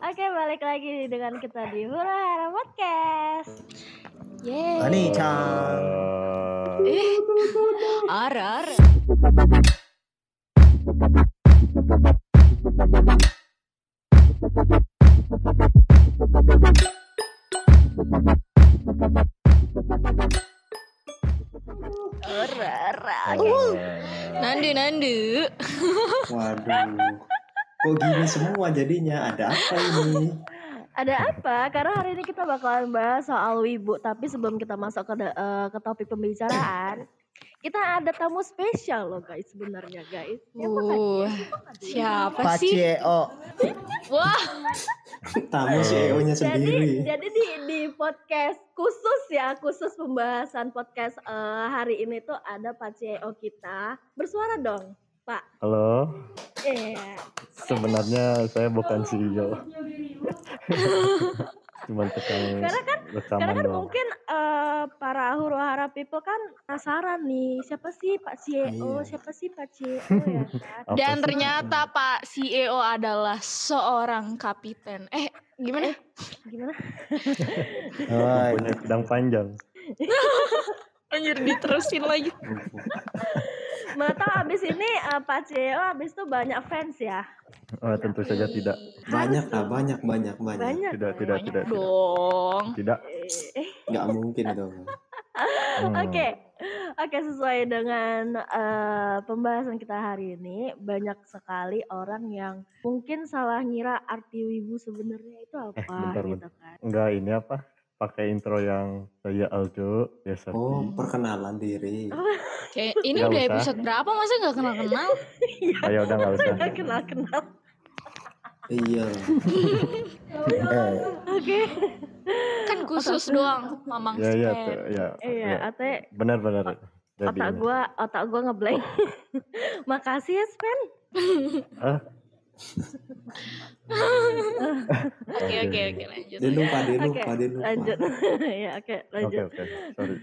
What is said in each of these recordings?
Oke, balik lagi dengan kita di Hura Hara Podcast. Yeay. Ani-chan. Eh, ara ara. Hura Hara. Nandu nandu. Waduh. Kok gini semua jadinya? Ada apa ini? Ada apa? Karena hari ini kita bakalan bahas soal wibu. Tapi sebelum kita masuk ke, eh, ke topik pembicaraan, kita ada tamu spesial loh guys sebenarnya guys. Siapa? Uh, Siapa sih? CEO. Wah, Tamu CEO-nya Jadi, sendiri. jadi di, di podcast khusus ya, khusus pembahasan podcast eh, hari ini tuh ada Pak CEO kita. Bersuara dong, Pak. Halo, Iya. sebenarnya saya bukan CEO. Cuman tukang Karena kan- rekaman Karena kan doang. mungkin eh, para huru hara people kan penasaran nih, siapa sih Pak CEO, Iya. siapa sih Pak CEO ya kan? Dan sih? ternyata Pak CEO adalah seorang kapiten. Eh, gimana? Gimana? Oh, punya pedang panjang. Anjir diterusin lagi. Mana tahu abis ini eh, Pak CEO abis itu banyak fans ya? Oh, tentu saja tidak. banyak lah, banyak, banyak, banyak. Banyak. Tidak, ya? tidak, Banyak tidak, tidak. dong. Tidak. Eh, Nggak mungkin dong. Hmm. Oke, oke sesuai dengan eh, pembahasan kita hari ini banyak sekali orang yang mungkin salah ngira arti wibu sebenarnya itu apa Eh, bentar, gitu kan? Enggak ini apa? Pakai intro yang saya Aldo, ya Sapi. Oh, perkenalan diri. Kayak ini udah usah. episode berapa masa nggak kenal kenal? Ayo udah nggak usah. Nggak kenal kenal. Iya. Eh, Oke. Kan khusus doang, Mamang ya, ya, tuh, ya, Iya, ya. ate Benar-benar. Otak gua otak gua ngeblank. Makasih ya Spen. Ah, Oke oke oke lanjut. Dia lupa, dia Oke, lupa, dia lupa. lanjut. ya, oke, Oke, lanjut. oke. Sorry.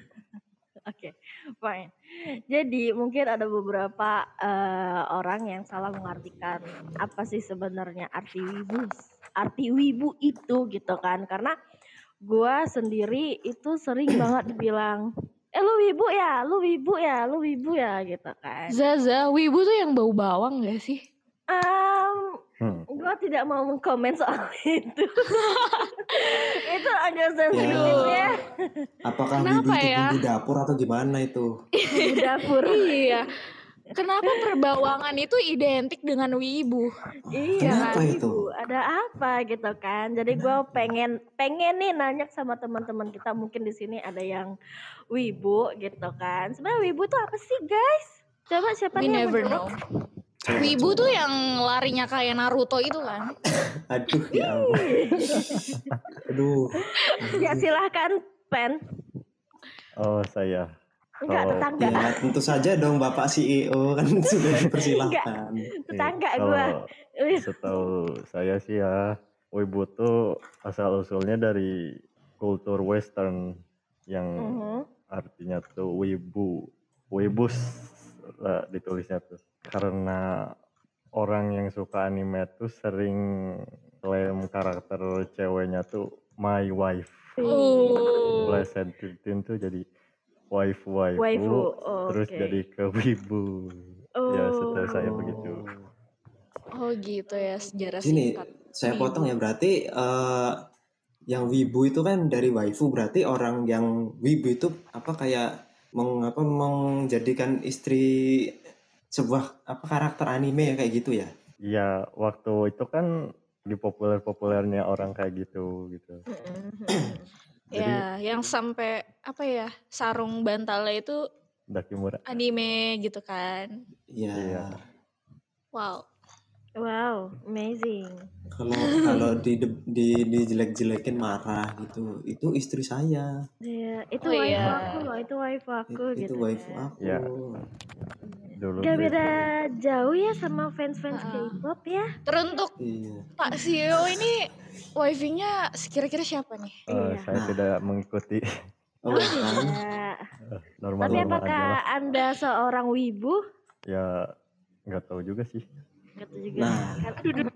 Oke, fine. Jadi mungkin ada beberapa eh, orang yang salah mengartikan apa sih sebenarnya arti wibu, arti wibu itu gitu kan? Karena gua sendiri itu sering banget dibilang, eh lu wibu ya, lu wibu ya, lu wibu ya gitu kan. Zaza, Wibu tuh yang bau bawang gak sih? Em, Hmm. gua tidak mau mengkomen soal itu. itu agak sensitif Aduh. ya Apakah Kenapa itu ya? bumbu dapur atau gimana itu? di dapur. Iya. Kenapa perbawangan itu identik dengan wibu? Iya, Kenapa Ibu, itu? ada apa gitu kan? Jadi gue pengen pengen nih nanya sama teman-teman kita mungkin di sini ada yang wibu gitu kan? Sebenarnya wibu tuh apa sih guys? Coba siapa We nih yang never menjawab? know. Wibu tuh yang larinya kayak Naruto itu kan? Aduh, ya ampun. Aduh. Ya silahkan pen. Oh, saya. Enggak Oh, tetangga, Ya, tentu saja dong Bapak CEO kan sudah dipersilahkan. tetangga Iya, gue. kalau setahu saya sih ya Wibu tuh asal usulnya dari kultur western yang Mhm. artinya tuh wibu wibus lah ditulisnya tuh karena orang yang suka anime tuh sering klaim karakter ceweknya tuh my wife Oh. Blessed 13 tuh jadi wife waifu, Waifu, terus oke. jadi ke wibu ya setahu saya Oh. begitu Oh gitu ya sejarah Sini, singkat. saya potong ya berarti eh, yang wibu itu kan dari waifu berarti orang yang wibu itu apa kayak meng, apa, menjadikan istri sebuah apa karakter anime ya kayak gitu ya ya waktu itu kan di populer populernya orang kayak gitu gitu Ya, yang sampai apa ya sarung bantalnya itu Dakimura anime gitu kan? Iya. Iya. Wow. Wow, amazing. Kalau kalau di di dijelek-jelekin marah gitu, itu istri saya. Ya, itu Oh, waifu iya. aku loh, itu waifu aku itu gitu. waifu kan. aku. Ya. Dulu Gak beda jauh ya sama fans-fans Ah. K-pop ya. Teruntuk Iya. Pak CEO ini wifi-nya kira-kira siapa nih? Eh, Iya. saya tidak mengikuti Oh, kan? Ya. normal Tapi apakah aja Anda seorang wibu? ya nggak tahu juga sih Gitu juga. Nah. Kan-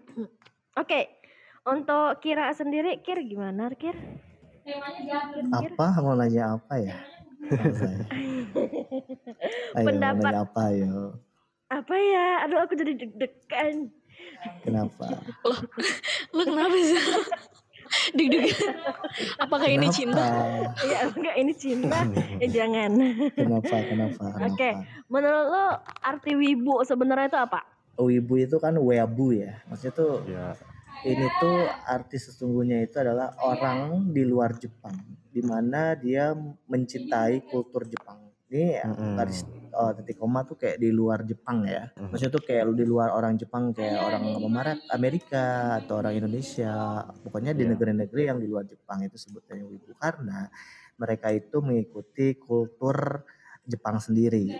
Oke. Untuk Kira sendiri, Kir gimana, Kir? Apa mau nanya apa ya? Ayo Pendapat apa ayo? apa ya? Aduh, aku jadi deg-degan. Kenapa? Lo kenapa sih? Deg-deg. Apakah ini cinta? Kenapa? Ya enggak ini cinta. Ya jangan. Kenapa? Kenapa? Oke. Kenapa? Menurut lo arti wibu sebenarnya itu apa? Wibu itu kan weabu ya. Maksudnya tuh Ya, ini tuh arti sesungguhnya itu adalah orang di luar Jepang, di mana dia mencintai kultur Jepang. Ini ya, Mm-mm. garis oh, titik koma tuh kayak di luar Jepang ya. Mhm. Maksudnya tuh kayak lu di luar orang Jepang kayak orang Memarat Amerika atau orang Indonesia. Pokoknya di Iya. negeri-negeri yang di luar Jepang itu sebutnya wibu karena mereka itu mengikuti kultur Jepang sendiri.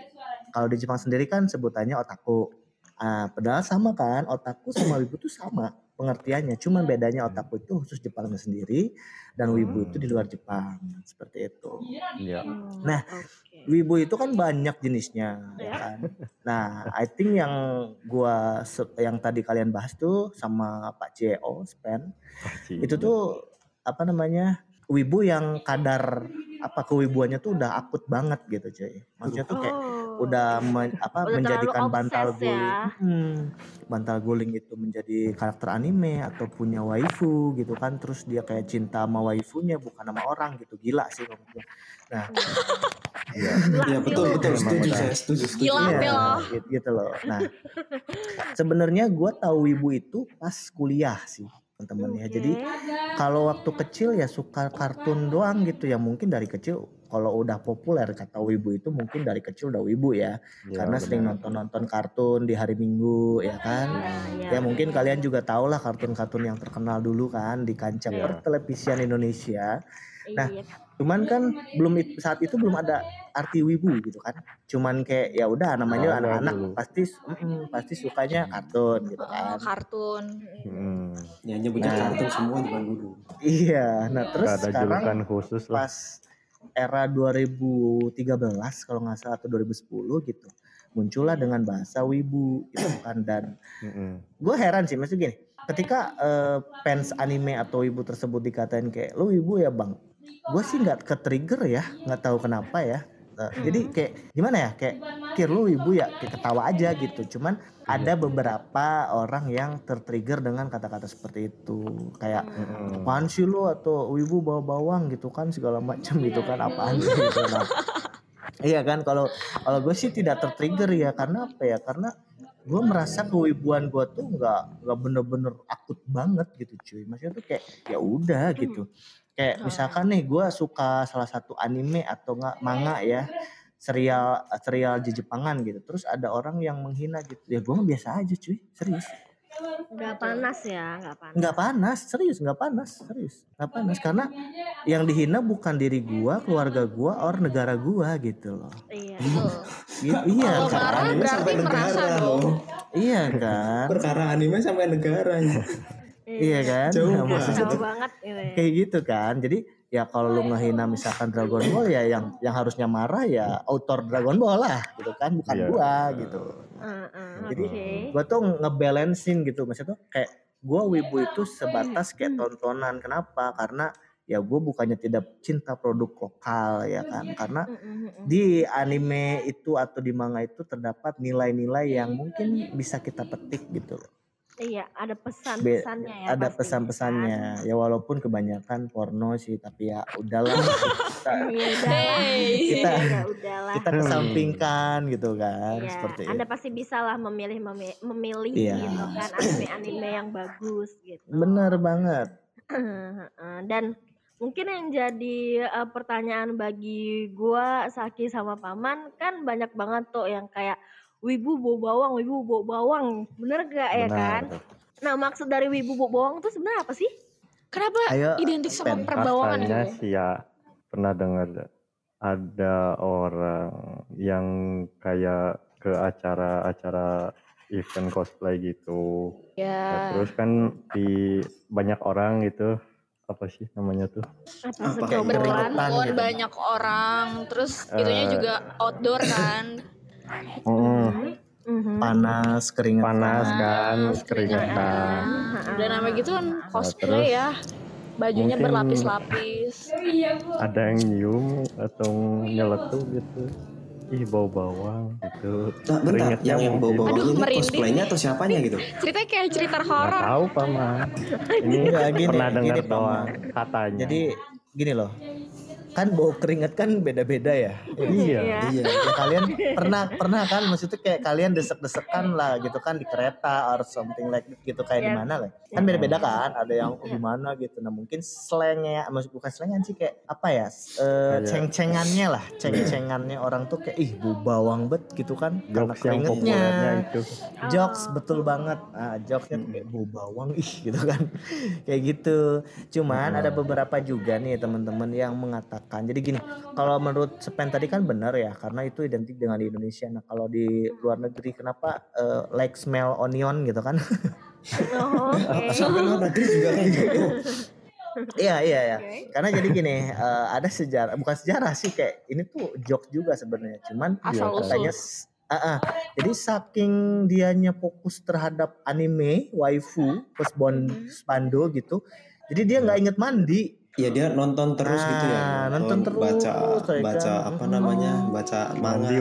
Kalau di Jepang sendiri kan sebutannya otaku. Ah, padahal sama kan, otaku sama wibu tuh sama pengertiannya. Cuman bedanya otaku itu khusus Jepangnya sendiri dan wibu itu di luar Jepang. Seperti itu. ya. Nah, Oke. Wibu itu kan banyak jenisnya, ya Ya. kan. Nah, I think yang gua yang tadi kalian bahas tuh sama Pak CEO Spen Pasti. itu tuh apa namanya wibu yang kadar apa kewibuannya tuh udah akut banget gitu cuy. Maksudnya tuh kayak Oh. Udah men- apa Udah menjadikan bantal obses guling ya. Hmm, bantal guling itu menjadi karakter anime atau punya waifu gitu kan terus dia kayak cinta sama waifunya bukan sama orang gitu gila sih gua. Nah, Ya. Iya sih betul betul setuju saya setuju setuju. Gila, Iya, Bel. gitu, gitu loh. Nah, sebenarnya gue tahu wibu itu pas kuliah sih teman-teman ya. Jadi kalau waktu kecil ya suka kartun doang gitu ya mungkin dari kecil kalau udah populer kata wibu itu mungkin dari kecil udah wibu ya Ya, karena sering benar. nonton-nonton kartun di hari Minggu ya kan. Ya, Ya mungkin kalian juga tahu lah kartun-kartun yang terkenal dulu kan di kancah Iya. pertelevisian Indonesia. Nah, Iya. Cuman kan belum saat itu belum ada arti wibu gitu kan. Cuman kayak ya udah namanya anak-anak dulu. pasti mm, pasti sukanya kartun gitu Oh, kan. kartun. Hmm. Ya nyebutnya Nah. kartun semua zaman dulu. Iya. Nah, terus ada sekarang khusus lah. pas era 2013 kalau nggak salah atau 2010 gitu. Muncullah dengan bahasa wibu gitu kan dan Mm-mm. gue heran sih maksudnya gini ketika eh, fans anime atau wibu tersebut dikatain kayak lu wibu ya bang gue sih nggak ke trigger ya nggak tahu kenapa ya Eh, jadi kayak gimana ya? Kayak kir lu wibu ya kayak ketawa aja gitu. Cuman ada beberapa orang yang tertrigger dengan kata-kata seperti itu. Kayak Mm-mm. apaan sih lu? atau wibu bawa bawang gitu kan segala macam gitu kan apaan sih? gitu nah, iya kan kalau kalau gue sih tidak tertrigger ya. Karena apa ya? Karena gue merasa kewibuan gue tuh nggak nggak bener-bener akut banget gitu cuy. Maksudnya tuh kayak ya udah gitu kayak misalkan nih gue suka salah satu anime atau nggak manga ya serial serial di Jepangan gitu terus ada orang yang menghina gitu ya gue mah biasa aja cuy serius Nggak panas ya, nggak panas. nggak panas serius nggak panas serius nggak panas karena yang dihina bukan diri gua keluarga gua or negara gua gitu loh Iya. Betul. I- iya Kalau kan marah Anime berarti sampai negara dong. loh. iya kan Perkara anime sampai negara. iya kan Jauh Nah, banget. maksudnya Jauh banget gitu ya. kayak gitu kan jadi ya kalau lu ngehina misalkan Dragon Ball ya yang yang harusnya marah ya autor Dragon Ball lah gitu kan bukan Iya. gua gitu Uh, uh, Jadi, Oke. gua tuh ngebalancein gitu maksudnya tuh kayak gua wibu itu sebatas kayak tontonan kenapa karena ya gue bukannya tidak cinta produk lokal ya kan karena di anime itu atau di manga itu terdapat nilai-nilai yang mungkin bisa kita petik gitu loh. Iya, ada pesan-pesannya ya. ada pesan-pesannya. kan? Ya walaupun kebanyakan porno sih, tapi ya udahlah kita, Iya. Kita- Ya udahlah. kita kesampingkan gitu kan, Iya, seperti Anda itu. pasti bisa lah memilih memi- memilih Iya. gitu kan anime-anime yang bagus gitu. Bener banget. Heeh, Dan mungkin yang jadi eh, pertanyaan bagi gua Saki sama Paman kan banyak banget tuh yang kayak wibu bawa bawang, wibu bawa bawang. Bener gak ya kan? Nah, maksud dari wibu bawa bawang tuh sebenarnya apa sih? Kenapa Ayo, identik sama Pen. perbawangan gitu? sih ya pernah dengar ada orang yang kayak ke acara-acara event cosplay gitu. Nah, Ya. terus kan di banyak orang gitu apa sih namanya tuh? Apa Berkerumun gitu. banyak orang, terus itunya Eh. juga outdoor kan. Mm, Mhm. panas keringetan panas kan keringetan Nah, udah namanya gitu kan terus cosplay ya. Bajunya berlapis-lapis. ada yang nyium atau nyeletuk gitu ih bau bawang gitu Nah, bentar, yang yang bau bawang Aduh, ini merinding. cosplaynya atau siapanya gitu? Ceritanya kayak cerita nggak horor. tahu paman ini gini, pernah dengar doang katanya jadi gini loh kan bau keringet kan beda-beda ya? Iya. Iya. Iya. ya kalian pernah pernah kan? Maksudnya kayak kalian desek-desekan lah gitu kan di kereta or something like gitu kayak di Yes. mana lah. Kan beda-beda kan? Ada yang oh, gimana gitu. Nah mungkin slangnya maksud bukan slangan sih kayak apa ya? Eh, Kayak- ceng-cengannya lah. Ceng-cengannya orang tuh kayak ih bau bawang bet gitu kan? Karena jokes yang keringetnya. populernya itu. Jokes betul banget. Ah jokesnya tuh kayak bau bawang ih gitu kan? Kayak gitu. Cuman ada beberapa juga nih teman-teman yang mengatakan jadi gini kalau menurut Sepen tadi kan benar ya karena itu identik dengan di Indonesia nah kalau di luar negeri kenapa eh, like smell onion gitu kan Oh. Sampai luar negeri juga kayak gitu. iya iya iya Oke. karena jadi gini eh, ada sejarah bukan sejarah sih kayak ini tuh joke juga sebenarnya cuman Asal katanya usul. s- ah, ah. jadi saking dianya fokus terhadap anime waifu plus bon Mhm. spando gitu jadi dia nggak inget mandi Iya dia nonton terus Nah, gitu ya. nonton terus, baca baca kan. apa Mm. namanya? Baca manga. mandi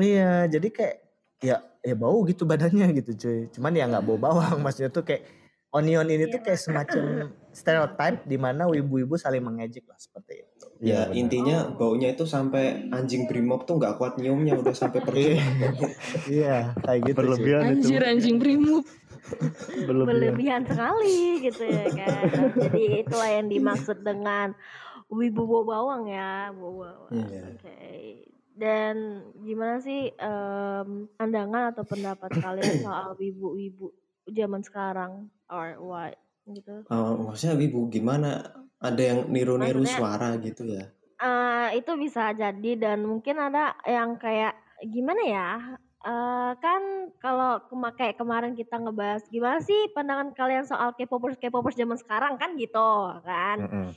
iya jadi kayak ya ya bau gitu badannya gitu cuy cuman ya nggak bau bawang maksudnya tuh kayak onion ini tuh kayak semacam stereotype di mana wibu-wibu saling mengejek lah seperti itu Ya benar. intinya baunya itu sampai anjing brimob tuh nggak kuat nyiumnya udah sampai pergi. iya kayak gitu berlebihan itu Anjir anjing primuk. berlebihan berlebihan sekali gitu ya kan. Jadi itulah yang dimaksud dengan wibu bau bawang ya, bau bawang. Iya. Oke. Dan gimana sih em, pandangan atau pendapat kalian soal wibu-wibu zaman sekarang or what gitu? Oh, maksudnya wibu gimana? Ada yang niru-niru Maksudnya- suara gitu ya? Eh, itu bisa jadi dan mungkin ada yang kayak gimana ya? Eh, kan kalau kema- kayak kemarin kita ngebahas gimana sih pandangan kalian soal K-popers K-popers zaman sekarang kan gitu kan? Mm-mm.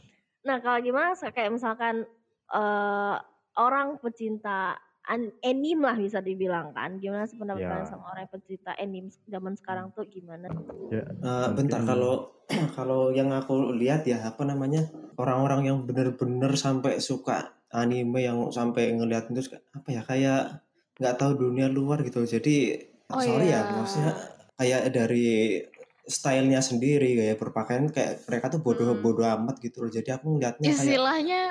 Nah, kalau gimana kayak misalkan eh orang pecinta an- anime lah bisa dibilang kan. Gimana sih pendapat Ya. kalian sama orang yang pecinta anime zaman sekarang tuh gimana? Ya, Eh, bentar kalau kalau yang aku lihat ya apa namanya orang-orang yang bener-bener sampai suka anime yang sampai ngeliat itu apa ya kayak nggak tahu dunia luar gitu jadi Oh, sorry iya. ya maksudnya kayak dari stylenya sendiri kayak berpakaian kayak mereka tuh bodoh Hmm. amat gitu loh jadi aku ngeliatnya kayak Istilahnya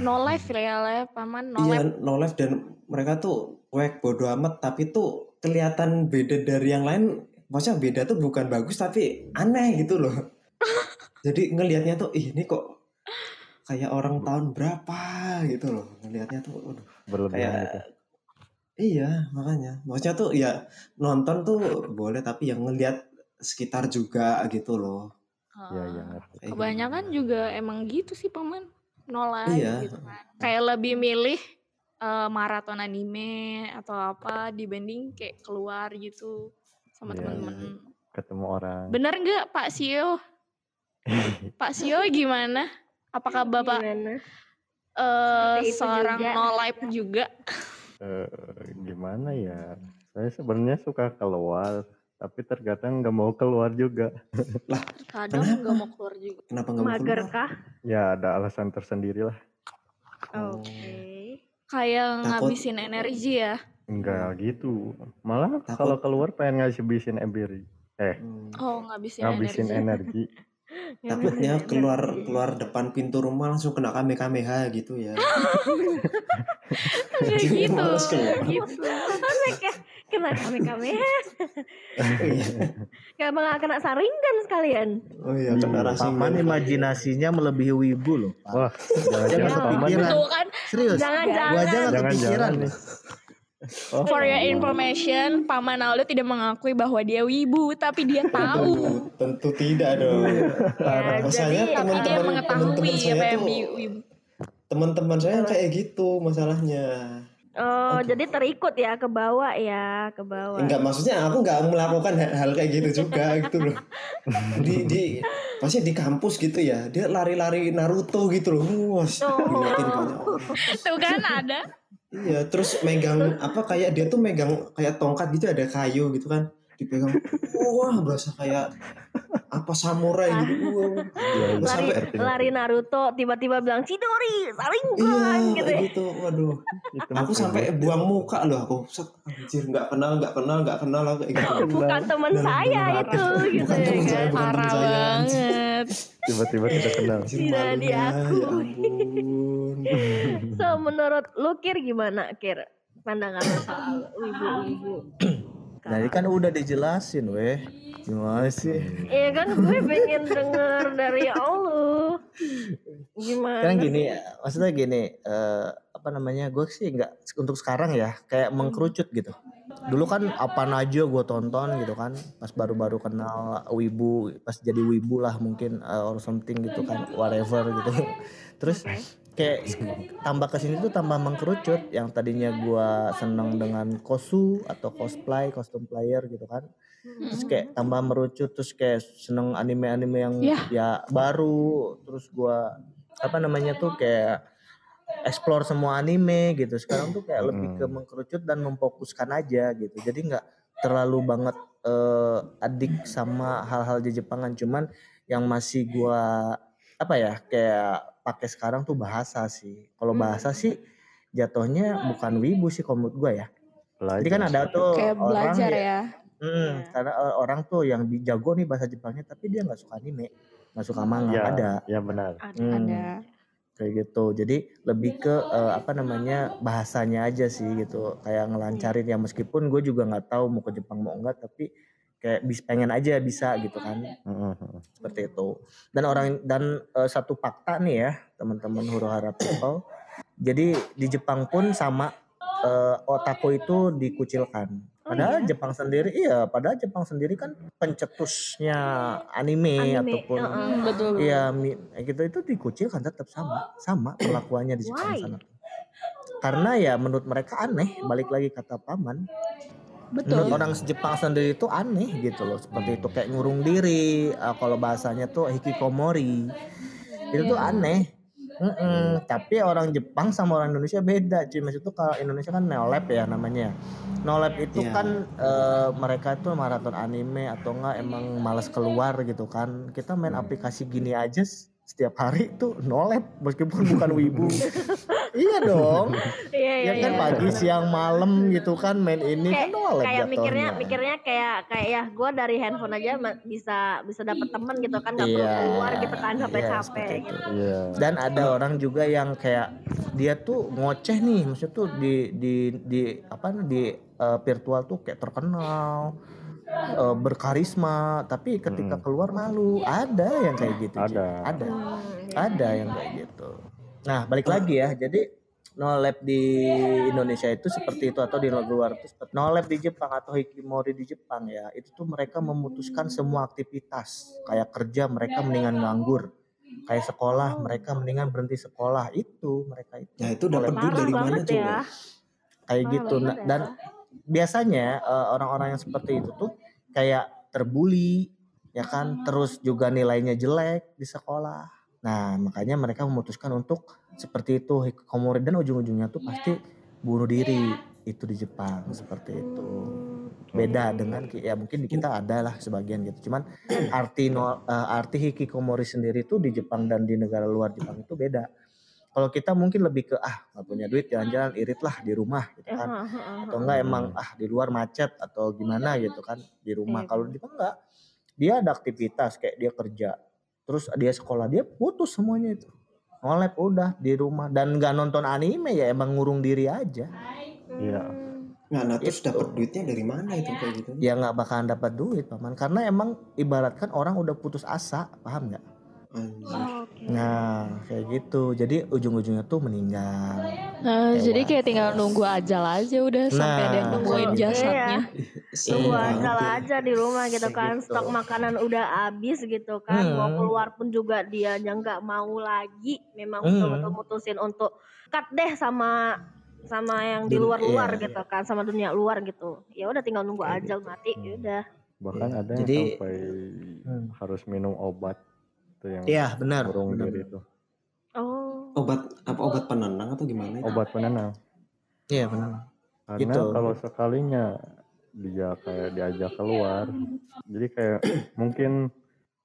no life ya lah ya, paman no iya life. no life dan mereka tuh cuek bodoh amat tapi tuh kelihatan beda dari yang lain. Maksudnya beda tuh bukan bagus tapi aneh gitu loh. Jadi ngelihatnya tuh ih ini kok kayak orang tahun berapa? gitu loh. Ngelihatnya tuh waduh, berlebihan kayak gitu. iya makanya. Maksudnya tuh ya nonton tuh boleh tapi yang ngelihat sekitar juga gitu loh. Ya ya ngerti. Kebanyakan juga emang gitu sih paman. No life Iya. gitu kan. Kayak lebih milih eh, maraton anime atau apa dibanding kayak keluar gitu sama Iya, teman-teman. ketemu orang Bener nggak Pak Sio? Pak Sio gimana? Apakah Bapak Gimana? eh itu seorang juga. no life juga? Eh, gimana ya saya sebenarnya suka keluar tapi terkadang nggak mau keluar juga Kadang Kenapa? nggak mau keluar juga. kenapa nggak mau Mager keluar? kah? ya ada alasan tersendiri lah Oh. Oke. Kayak Takut. ngabisin energi ya. Enggak gitu malah Takut. kalau keluar pengen ngabisin emberi eh Hmm. Oh ngabisin, ngabisin energi. energi Takutnya keluar keluar depan pintu rumah langsung kena kamehameha gitu ya. Gitu. gitu. Kena kami kami Iya. Gak bakal kena saringan sekalian. Oh iya kena racing. Paman imajinasinya melebihi wibu loh wah Jangan kepikiran. Tuh kan serius Jangan-jangan. gua aja kepikiran nih oh, For your information, Paman Aldo tidak mengakui bahwa dia wibu, tapi dia tahu. Tentu, tentu tidak dong. Ya, Masalahnya jadi tapi dia teman-teman mengetahui teman-teman apa saya yang tuh di wibu. teman-teman saya kayak gitu masalahnya. Oh, Oke. jadi terikut ya ke bawah ya, ke bawah. Enggak maksudnya aku nggak melakukan hal, hal kayak gitu juga gitu loh. Di di pasti di kampus gitu ya. Dia lari-lari Naruto gitu loh. Wah, Oh. ngeliatin banyak. Tuh kan ada. Iya, terus megang apa kayak dia tuh megang kayak tongkat gitu ada kayu gitu kan. Dipegang. Wah, berasa kayak apa samurai gitu. Wah. Iya, Terus lari sampai lari Naruto tiba-tiba bilang Chidori Iya, saringkan gitu ya. gitu. Waduh. Aku sampai buang muka loh aku. Set, anjir, nggak kenal, nggak kenal, nggak kenal aku kayak gitu. bukan teman saya itu gitu Bukan ya teman kan saya, bukan teman saya. banget. tiba-tiba tidak kenal. Tidak ya diakui. ampun. so menurut lu Kir gimana Kir pandangan lu soal wibu-wibu Jadi kan udah dijelasin weh. Gimana sih? Iya kan gue pengen denger dari Allah gimana Kan gini, sih? maksudnya gini, eh, apa namanya? Gue sih nggak untuk sekarang ya, kayak mengkerucut gitu. Dulu kan apa aja gue tonton gitu kan, pas baru-baru kenal wibu, pas jadi wibu lah mungkin eh, or something gitu kan, whatever gitu. Terus kayak tambah ke sini tuh tambah mengkerucut yang tadinya gua seneng dengan kosu atau cosplay, kostum player gitu kan. Terus kayak tambah merucut terus kayak seneng anime-anime yang Yah. ya baru terus gua apa namanya tuh kayak explore semua anime gitu. Sekarang tuh kayak lebih ke Hmm. mengkerucut dan memfokuskan aja gitu. Jadi nggak terlalu banget eh, adik sama hal-hal di Jepangan cuman yang masih gua apa ya kayak pakai sekarang tuh bahasa sih. Kalau Hmm. bahasa sih jatuhnya bukan wibu sih kalau menurut gua ya. Jadi kan Belajar. ada tuh Kayak orang belajar ya, ya. Mm, Iya. karena eh, orang tuh yang jago nih bahasa Jepangnya tapi dia nggak suka anime, nggak suka manga, Ya, ada ya benar. Ada. Hmm. Ada. kayak gitu. Jadi lebih ke eh, apa namanya bahasanya aja sih gitu, kayak ngelancarin ya meskipun gue juga nggak tahu mau ke Jepang mau enggak tapi kayak bis pengen aja bisa gitu kan heeh. seperti itu. Dan orang dan eh, satu fakta nih ya teman-teman huru hara people. Jadi di Jepang pun sama eh, otaku itu dikucilkan. Oh Padahal iya? Jepang sendiri iya, padahal Jepang sendiri kan pencetusnya anime, Anime, ataupun. Hmm, betul. iya mi- gitu itu dikucilkan tetap sama, sama perlakuannya di Jepang Why? sana. Karena ya menurut mereka aneh, balik lagi kata paman. Betul. Menurut orang Jepang sendiri itu aneh gitu loh, seperti itu kayak ngurung diri, eh, kalau bahasanya tuh hikikomori. Itu tuh Iya. aneh. Mm-mm. Tapi orang Jepang sama orang Indonesia beda, cuy. Maksud itu kalau Indonesia kan neolab ya namanya. Neolab itu Iya. kan eh, mereka tuh maraton anime atau enggak emang malas keluar gitu kan. Kita main aplikasi gini aja setiap hari tuh nolep meskipun bukan wibu. Iya dong. Iya iya Ya kan iya. pagi, siang, malam gitu kan main ini Kayak kan nolep kayak mikirnya jatuhnya. mikirnya kayak kayak ya gue dari handphone aja bisa bisa dapet temen gitu kan nggak perlu Iya, keluar gitu kan sampai iya, gitu. Iya. Dan ada orang juga yang kayak dia tuh ngoceh nih, maksudnya tuh di di di apa di eh, virtual tuh kayak terkenal, eh, berkarisma, tapi ketika Mm. keluar malu. Ada yang kayak gitu. Ada. Ada. Hmm, iya. Ada yang kayak gitu. Nah, balik lagi ya. Jadi no lab di Indonesia itu seperti itu atau di luar itu seperti no lab di Jepang atau hikimori di Jepang ya. Itu tuh mereka memutuskan semua aktivitas. Kayak kerja mereka mendingan nganggur. Kayak sekolah mereka mendingan berhenti sekolah. Itu mereka itu. Ya itu dapat duit dari mana coba? ya. kayak Parah gitu Nah, ya. dan biasanya eh, orang-orang yang seperti itu tuh kayak terbuli ya kan terus juga nilainya jelek di sekolah nah makanya mereka memutuskan untuk seperti itu hikikomori dan ujung-ujungnya tuh pasti bunuh diri. Itu di Jepang seperti itu. Beda dengan ya mungkin di kita ada lah sebagian gitu. Cuman arti no, eh, arti hikikomori sendiri tuh di Jepang dan di negara luar Jepang itu beda. Kalau kita mungkin lebih ke ah nggak punya duit jalan-jalan irit lah di rumah gitu kan. Atau enggak emang ah di luar macet atau gimana gitu kan di rumah. Iya, kalau di Jepang enggak dia ada aktivitas kayak dia kerja terus dia sekolah dia putus semuanya itu nolep udah di rumah dan nggak nonton anime ya emang ngurung diri aja Iya. Nah, nah terus Itu. dapat duitnya dari mana itu kayak gitu? ya nggak bakalan dapat duit paman karena emang ibaratkan orang udah putus asa paham nggak. Oh, nah kayak gitu jadi ujung-ujungnya tuh meninggal Nah, Tewas. jadi kayak tinggal nunggu ajal aja udah sampai ada yang Nah, gitu. jasadnya. Tunggu Iya. aja lah aja di rumah gitu kan gitu. stok makanan udah habis gitu kan mau Hmm. keluar pun juga dia nggak mau lagi memang Hmm. betul-betul mutusin untuk cut deh sama sama yang di luar-luar iya. gitu kan sama dunia luar gitu ya udah tinggal nunggu Kayak ajal mati Hmm. ya udah Bahkan Iya. ada yang Jadi- sampai Hmm. harus minum obat itu yang iya benar ngurung benar. diri itu. oh Obat apa obat penenang atau gimana? itu? Obat penenang. Iya benar. Karena Gitu. kalau sekalinya dia kayak diajak keluar, jadi kayak mungkin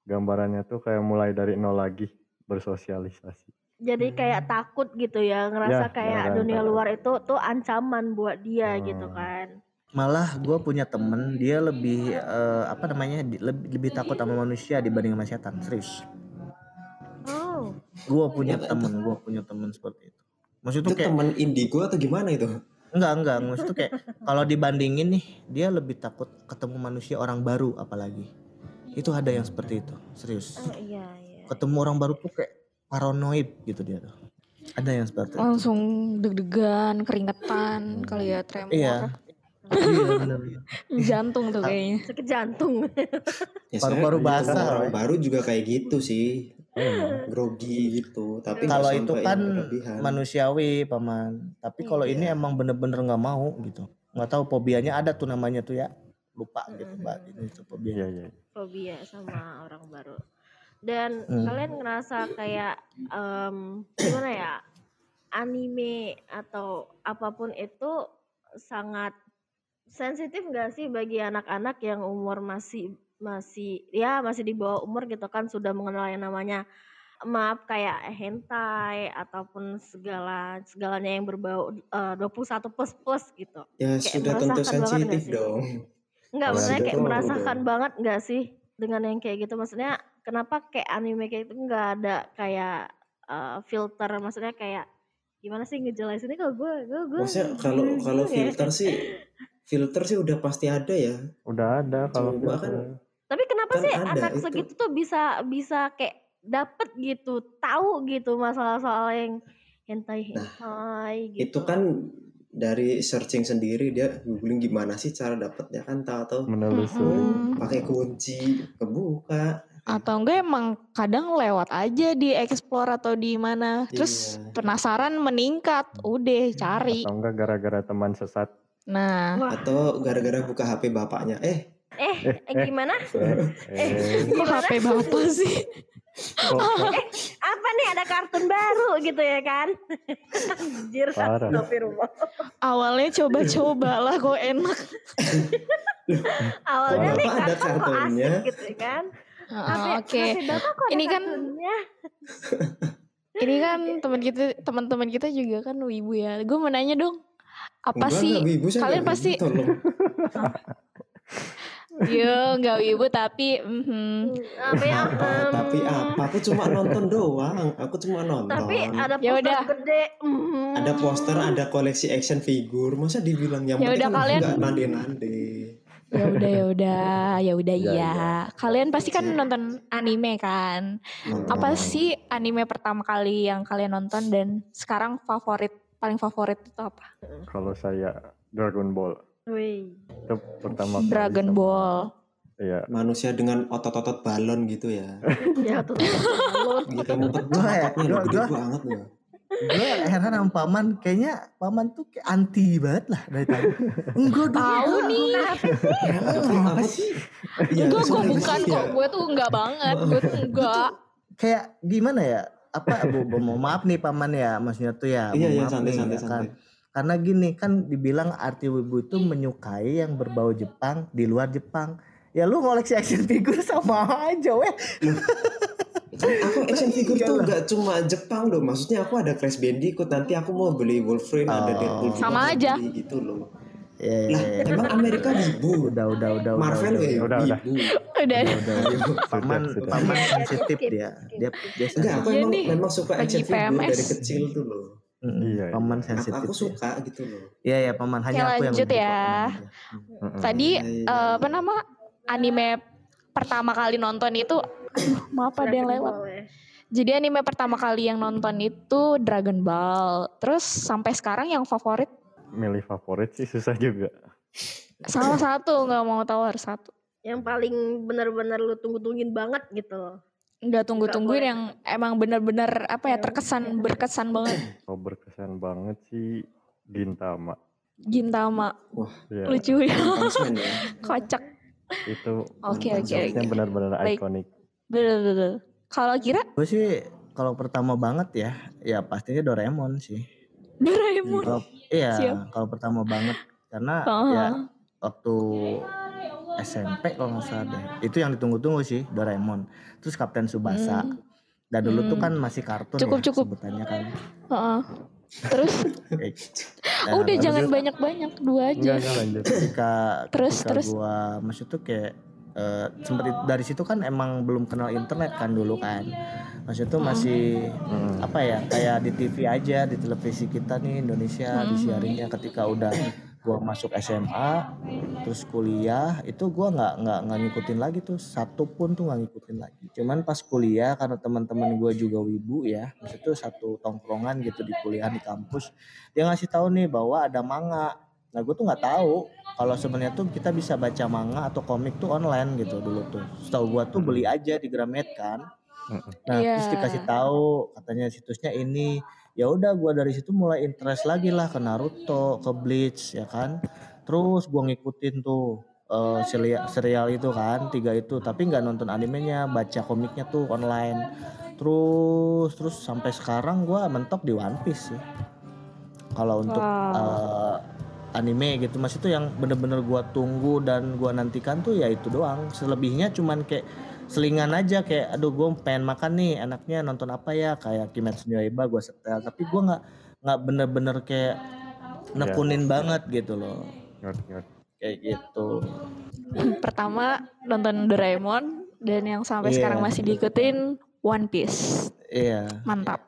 gambarannya tuh kayak mulai dari nol lagi bersosialisasi. Jadi kayak takut gitu ya, ngerasa Ya, kayak beneran dunia luar itu tuh ancaman buat dia gitu Hmm. kan. Malah gue punya temen dia lebih eh, apa namanya di- lebih, lebih takut sama manusia dibanding sama setan. Serius. Oh, Gue punya Iya, temen, gue punya temen seperti itu. Maksud Itu kayak teman indigo atau gimana itu? enggak enggak, maksud tuh kayak kalau dibandingin nih dia lebih takut ketemu manusia orang baru apalagi. Itu ada yang seperti itu, serius. oh iya iya. Ketemu orang baru tuh kayak paranoid gitu dia tuh. Ada yang seperti itu. Langsung deg-degan, keringetan, kali ya tremor. Iya. iya benar. Jantung tuh kayaknya. Sakit jantung. Ya, Paru-paru soalnya basah. Baru juga kayak gitu sih, Emang. grogi gitu. Tapi Kalau itu kan berlebihan. manusiawi paman. Tapi kalau ini Iya. emang bener-bener nggak mau gitu. Nggak tahu fobianya ada tuh namanya tuh ya. Lupa gitu mbak. Ini tuh fobia. Iya iya. Fobia sama orang baru. Dan Hmm. kalian ngerasa kayak em, gimana ya? Anime atau apa pun itu sangat sensitif gak sih bagi anak-anak yang umur masih masih ya masih di bawah umur gitu kan sudah mengenal yang namanya maaf kayak hentai ataupun segala segalanya yang berbau eh, 21 plus plus gitu. Ya kayak sudah tentu sensitif dong. Enggak, maksudnya sudah kayak merasakan dong. banget enggak sih dengan yang kayak gitu? Maksudnya kenapa kayak anime kayak itu enggak ada kayak eh, filter? Maksudnya kayak gimana sih ngejelasinnya kalau gue gue gue Maksudnya kalau kalau ya. filter sih filter sih udah pasti ada ya. Udah ada kalau Coba filter. kan- kenapa kan sih ada anak itu. segitu tuh bisa bisa kayak dapet gitu, tahu gitu masalah soal yang hentai hentai gitu. Itu kan dari searching sendiri dia googling gimana sih cara dapetnya kan tahu tahu menelusuri. Mm-mm. pakai kunci kebuka. Atau enggak emang kadang lewat aja di explore atau di mana. Terus Iya. penasaran meningkat, udah cari. Atau enggak gara-gara teman sesat. Nah, Wah. Atau gara-gara buka HP bapaknya. Eh, Eh, eh, gimana? Eh, kok HP bapak sih? kok, kok Apa nih ada kartun baru gitu ya kan? Anjir, astagfirullah. Awalnya coba-coba lah kok enak. Awalnya Kok nih Bapak ada kartun kok kartunnya? asik gitu ya kan? Ah, Oke. HP Bapak kok ada Ini kan- kartunnya? Ini kan teman kita teman-teman kita juga kan wibu ya. Gue mau nanya dong. Apa enggak, sih? wibu, kalian pasti- wibu, tolong. Yo, nggak wibu tapi mhm. Apa ya? apa, em, tapi apa? Aku cuma nonton doang. Aku cuma nonton. Tapi ada Ya poster udah. gede. mhm. ada poster, ada koleksi action figure. Masa dibilang yang Ya penting udah, kalian- enggak nande-nande. Ya udah ya udah, ya udah Ya, iya. Kalian pasti kan nonton anime kan? Nonton. Apa sih anime pertama kali yang kalian nonton dan sekarang favorit paling favorit itu apa? kalau saya Dragon Ball Wih. itu pertama kali Dragon sama- Ball. Iya. Manusia dengan otot-otot balon gitu ya. Ya tuh. balon. Gitu mumpet ya, ototnya gede gua- banget loh. Gue heran sama paman. Kayaknya paman tuh kayak anti banget lah dari tadi. Enggak dong. Tahu nih. Apa sih? Iya, Enggak, gue bukan iya. kok. Gue tuh enggak banget. Gue tuh enggak. Kayak gimana ya? Apa mau maaf nih paman ya maksudnya tuh ya. Iya, iya, maaf Karena gini kan dibilang arti wibu itu menyukai yang berbau Jepang di luar Jepang. Ya lu ngoleksi action figure sama aja weh. Kan aku action figure Iya tuh lah. gak cuma Jepang loh. Maksudnya aku ada Crash Bandicoot. Nanti aku mau beli Wolverine, ada Oh. Deadpool juga. Sama aja. beli Gitu loh. Ya, ya, Lah, ya. emang Amerika wibu. Udah udah udah Marvel udah, ya Udah, udah. Udah. udah, udah, udah. Paman paman sensitif dia. Dia dia Enggak, aku Iya emang, memang suka action figure dari kecil tuh loh. Mm-mm, Iya, paman iya. sensitif. Aku suka gitu loh. Iya ya paman hanya Oke, aku yang lanjut lebih ya. paman. Tadi Iya, iya, eh, apa iya. nama anime pertama kali nonton itu aduh, maaf ada yang lewat. Ya. Jadi anime pertama kali yang nonton itu Dragon Ball. Terus sampai sekarang yang favorit milih favorit sih susah juga. salah satu nggak mau tahu harus satu. Yang paling benar-benar lu tunggu-tungguin banget gitu loh. Nggak tunggu-tungguin yang emang bener-bener apa ya terkesan berkesan banget. Kalau berkesan banget sih Gintama. Gintama Ya, lucu ya, ya. kocak. itu Oke oke oke. benar-benar ikonik. Betul-betul. Kalau kira Gue sih kalau pertama banget ya, ya pastinya Doraemon sih. Doraemon. Iya, kalau pertama banget karena Heeh. ya waktu SMP kalau nggak salah deh. Itu yang ditunggu-tunggu sih Doraemon. Terus Kapten Subasa. Hmm. Dan dulu tuh Hmm. kan masih kartun Cukup, ya cukup. sebutannya kan. Heeh. Terus Kayak- Nah, udah jangan banyak-banyak dua aja. Enggak, enggak lanjut. ketika Terus, ketika terus. gua maksud tuh kayak eh, sempet dari situ kan emang belum kenal internet kan dulu kan. Maksud tuh masih Hmm. apa ya kayak di TV aja di televisi kita nih Indonesia Hmm. disiarinnya ketika udah gua masuk SMA terus kuliah itu gua nggak nggak nggak ngikutin lagi tuh. Satu pun tuh nggak ngikutin lagi. Cuman pas kuliah karena teman-teman gua juga wibu ya maksud tuh satu tongkrongan gitu di kuliah di kampus dia ngasih tahu nih bahwa ada manga. Nah gue tuh nggak tahu kalau sebenarnya tuh kita bisa baca manga atau komik tuh online gitu dulu tuh. Setahu gua tuh beli aja di Gramet kan. Nah, Iya. terus dikasih tahu katanya situsnya ini. Ya udah gua dari situ mulai interest lagi lah ke Naruto, ke Bleach ya kan. Terus gua ngikutin tuh eh, serial, serial itu kan, tiga itu, tapi nggak nonton animenya, baca komiknya tuh online. Terus terus sampai sekarang gua mentok di One Piece sih. Kalau untuk Wow. eh, anime gitu Mas itu yang bener-bener gua tunggu dan gua nantikan tuh ya itu doang. Selebihnya cuman kayak selingan aja kayak aduh gue pengen makan nih enaknya nonton apa ya kayak Kimetsu no Yaiba gue setel tapi gue nggak nggak bener-bener kayak nekunin banget gitu loh Ngerti, ngerti. kayak gitu Pertama nonton Doraemon dan yang sampai Iya. sekarang masih diikutin One Piece. iya Mantap.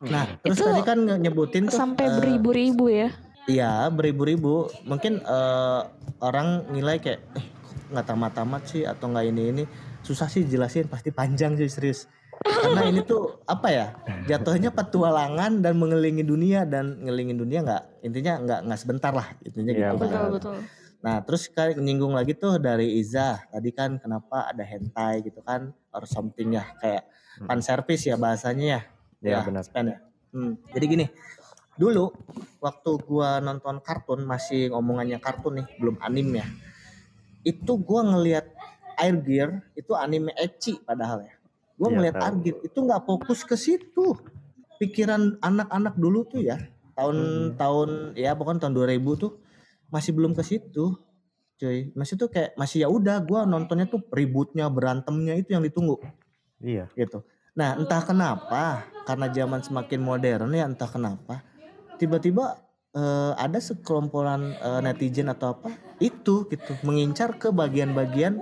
nah terus Itu tadi kan nyebutin tuh Sampai eh, beribu-ribu ya. iya beribu-ribu mungkin eh, orang nilai kayak eh nggak tamat-tamat sih atau nggak ini ini susah sih jelasin pasti panjang sih serius karena ini tuh apa ya jatuhnya petualangan dan mengelilingi dunia dan ngelilingin dunia nggak intinya nggak nggak sebentar lah intinya Iya, gitu kan. Betul betul. Nah terus kan nyinggung lagi tuh dari Iza tadi kan kenapa ada hentai gitu kan or something ya kayak fan service ya bahasanya ya. Iya, benar. Span ya. Hmm, Jadi gini dulu waktu gua nonton kartun masih ngomongannya kartun nih belum anime ya. Itu gua ngelihat Air Gear itu anime ecchi padahal ya. Gua Iya, ngelihat tahu. Air Gear itu nggak fokus ke situ. Pikiran anak-anak dulu tuh ya tahun tahun ya pokoknya tahun 2000 tuh masih belum ke situ cuy masih tuh kayak masih ya udah gua nontonnya tuh ributnya berantemnya itu yang ditunggu Iya. gitu nah entah kenapa karena zaman semakin modern ya entah kenapa tiba-tiba eh, ada sekelompokan eh, netizen atau apa itu gitu mengincar ke bagian-bagian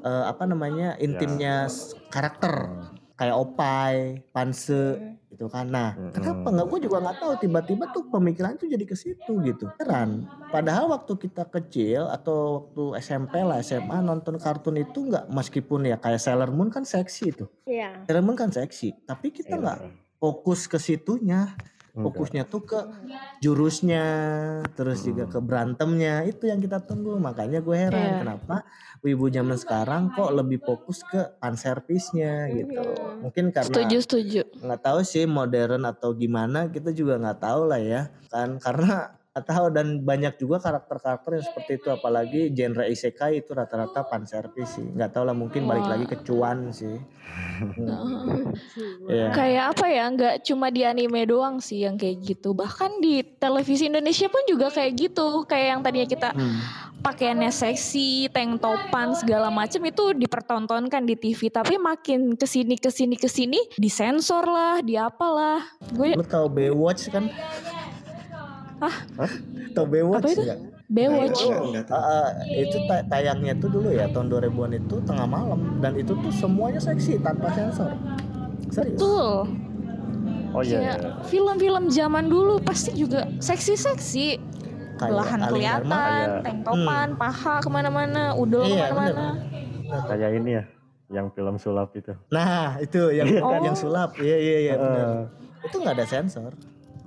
eh, apa namanya intimnya s- karakter. Kayak opai panse gitu kan. Nah Mm-mm. kenapa nggak? Gue juga nggak tahu. Tiba-tiba tuh pemikiran tuh jadi ke situ gitu. Heran. Padahal waktu kita kecil atau waktu SMP lah SMA nonton kartun itu nggak meskipun ya kayak Sailor Moon kan seksi itu Iya. Sailor Moon kan seksi tapi kita Iya. nggak fokus ke situnya. Fokusnya tuh ke jurusnya terus juga Hmm. ke berantemnya itu yang kita tunggu makanya gue heran Iya. kenapa wibu zaman sekarang kok lebih fokus ke fan service-nya gitu Mhm. mungkin karena Setuju setuju. nggak tahu sih modern atau gimana kita juga nggak tahu lah ya kan karena tahu dan banyak juga karakter-karakter yang seperti itu apalagi genre isekai itu rata-rata fan service sih nggak tahu lah mungkin balik Wah. lagi ke cuan sih Hmm. Iya. Kayak apa ya? Nggak cuma di anime doang sih yang kayak gitu. Bahkan di televisi Indonesia pun juga kayak gitu. Kayak yang tadinya kita Hmm. pakaiannya seksi, tank topan segala macam itu dipertontonkan di TV. Tapi makin ke sini ke sini ke sini disensor lah, diapalah. Gue Lu tahu Baywatch kan? Hah? Tahu Baywatch Apa itu? nggak? Baywatch. Oh, nggak tahu. Ah, ah, itu ta- tayangnya tuh dulu ya tahun 2000-an itu tengah malam dan itu tuh semuanya seksi tanpa sensor. Serius. Betul. Oh iya. Kayak iya. film-film zaman dulu pasti juga seksi-seksi. Belahan kelihatan, iya. tank topan, paha ke mana-mana, udel Iya, ke mana-mana. Kayak ini ya, yang film sulap itu. Nah, itu yang Oh. yang sulap. Iya iya iya benar. Eh, Itu nggak ada sensor.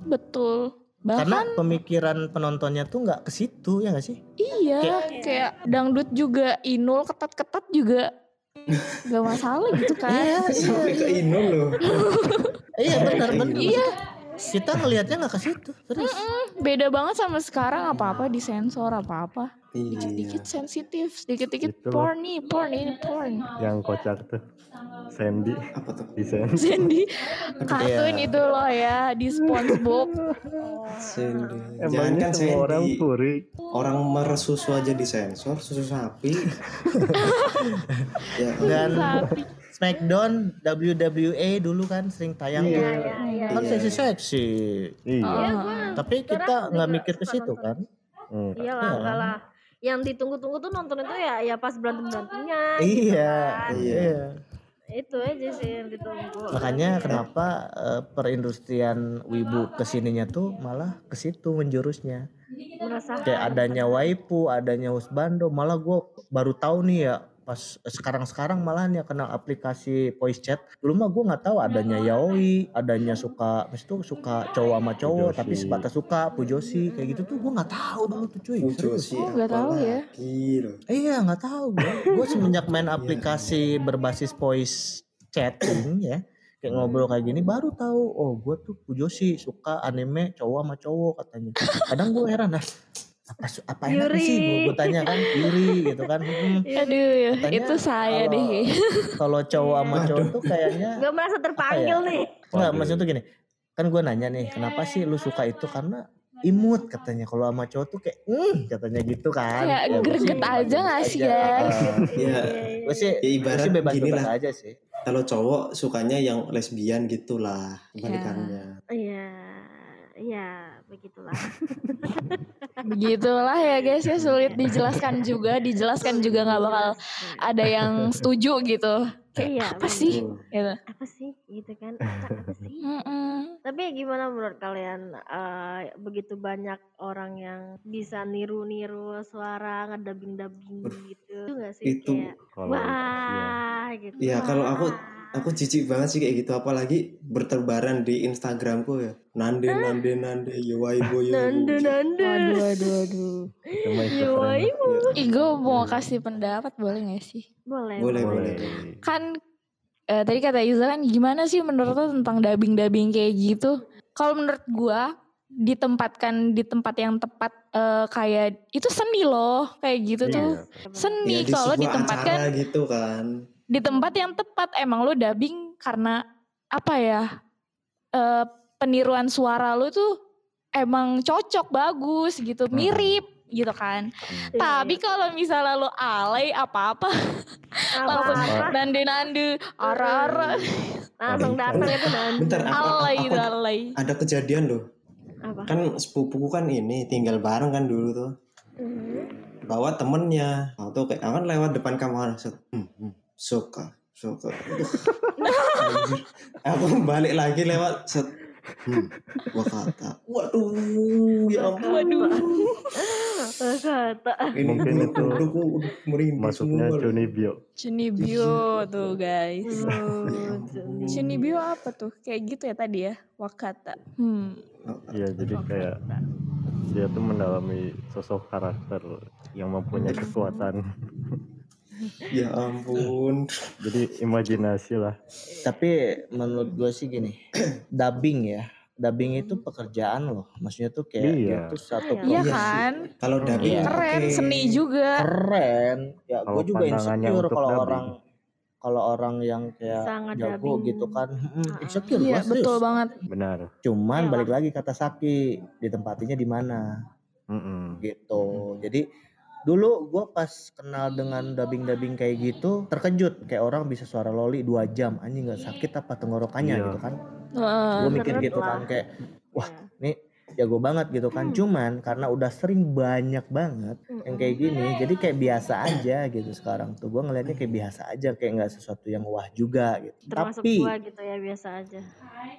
Betul. Bahkan Karena pemikiran penontonnya tuh nggak ke situ ya nggak sih? iya, kayak dangdut juga inul ketat-ketat juga gak masalah gitu kan. Sampai ke Inul loh. Iya benar benar. Iya. Kita ngelihatnya nggak ke situ. Terus. Beda banget sama sekarang apa-apa disensor apa-apa. Iya. Dikit-dikit sensitif, dikit-dikit Itu loh. porn nih, porn ini porn. Yang kocak tuh. Sandy Apa tuh? di Sandy. Sandy Iya. kartun itu loh ya di SpongeBob. Sandy. Jangan Emangnya kan semua orang puri. Orang meres susu aja disensor, susu sapi. ya, Dan Sapi. Smackdown WWE dulu kan sering tayang Iya, tuh. iya, iya. Kan Iya. seksi-seksi. Iya. Ah. Tapi kita nggak mikir ke situ kan. Hmm. Iyalah, Iya. enggak lah. Yang ditunggu-tunggu tuh nonton itu ya ya pas berantem-berantemnya. Iya. kan. Iya. Itu aja sih yang ditunggu. Makanya kenapa eh, perindustrian wibu ke sininya tuh malah ke situ menjurusnya. Merasakan. Kayak adanya waipu, adanya husbando, malah gue baru tahu nih ya pas sekarang-sekarang malahan ya kenal aplikasi voice chat. Dulu mah gue nggak tahu adanya yaoi, adanya suka, maksud tuh suka cowok sama cowok Pujosi. tapi sebatas suka pujosi kayak gitu tuh gue nggak tahu dulu tuh cuy. Pujo serius. sih Oh, nggak tahu ya. Iya nggak tahu gue. Gue semenjak main aplikasi berbasis voice chatting ya, kayak ngobrol kayak gini baru tahu. Oh gue tuh Pujoshi suka anime cowok sama cowok katanya. Kadang gue heran ah apa apa enaknya sih gue, gue tanya kan Yuri gitu kan. Hmm, Aduh, Katanya itu saya kalau- deh. kalau cowok sama cowok tuh kayaknya Gak merasa terpanggil Apa ya? nih. nggak maksudnya tuh gini. Kan gue nanya nih kenapa sih lu suka itu karena imut katanya kalau sama cowok tuh kayak hmm katanya gitu kan gua sih greget aja nggak sih? Ah. Ya, gue sih ya gue ibarat sih bebas gini bebas lah. aja sih Kalau cowok sukanya yang lesbian gitulah kebalikannya. Iya, iya begitulah. Begitulah ya guys ya sulit dijelaskan juga, dijelaskan juga nggak bakal ada yang setuju gitu. Kayak Iya, apa bener. sih? Gitu. Apa sih gitu kan? Acak, apa sih? Mm-mm. Tapi gimana menurut kalian eh, begitu banyak orang yang bisa niru-niru suara ngedabing-dabing gitu itu gak sih Itu kayak Kalau wah gitu. Iya, kalau aku. Aku jijik banget sih kayak gitu apalagi berterbaran di Instagramku ya. Nande nande nande yo waibo yo. Nandu nandu. Aduh, aduh, aduh. Cuma itu Yo, keren. ibu. Ih, gue mau kasih pendapat boleh gak sih? Boleh. Boleh, Boleh. Kan eh, tadi kata Iza kan gimana sih menurut lo tentang dubbing-dubbing kayak gitu? Kalau menurut gua ditempatkan di tempat yang tepat eh, kayak itu seni loh kayak gitu tuh Iya. seni Ya, di kalau ditempatkan gitu kan. Di tempat yang tepat emang lo dubbing karena apa ya eh, peniruan suara lo tuh emang cocok bagus gitu Hmm. mirip gitu kan Iya, tapi kalau misalnya lo alay apa-apa langsung Apa-apa. nande-nande ara-ara langsung datang itu nandu. Bentar, apa, alay aku itu alay ada kejadian loh. Apa? Kan sepupuku kan ini tinggal bareng kan dulu tuh. Hmm. Bawa temennya. Tuh kayak kan lewat depan kamar. set, Hmm, hmm, suka, suka. Aku balik lagi lewat set. Hmm, gua kata, waduh, ya ampun. waduh Kata. Ini Mungkin itu kuduku udah merinding Masuknya semua. Johnny Bio. Cunibio tuh guys Oh, Juni. Cunibio apa tuh kayak gitu ya tadi ya Wakata hmm Iya, jadi kayak dia tuh mendalami sosok karakter yang mempunyai kekuatan. Ya ampun. Jadi imajinasi lah. Tapi menurut gue sih gini, dubbing ya, dubbing itu pekerjaan loh. Maksudnya tuh kayak Iya. dia tuh satu iya Iya kan Kalau dubbing Iya. keren oke. seni juga keren. Ya gue juga insecure kalau orang kalau orang yang kayak Sangat jago dubbing. gitu kan, hmm, insecure iya serius. betul banget Benar. Cuman Iyalah. balik lagi kata Saki, ditempatinya di mana Mm-mm. gitu. Jadi dulu gue pas kenal dengan dubbing-dubbing kayak gitu terkejut kayak orang bisa suara loli dua jam anjing nggak sakit apa tenggorokannya Iya. gitu kan Wah, gue mikir gitu lah. kan kayak wah Iya. Jago banget gitu kan. Hmm. cuman karena udah sering banyak banget yang kayak gini jadi kayak biasa aja gitu sekarang tuh. Gue ngelihatnya kayak biasa aja kayak nggak sesuatu yang wah juga gitu. Termasuk tapi gua gitu ya biasa aja.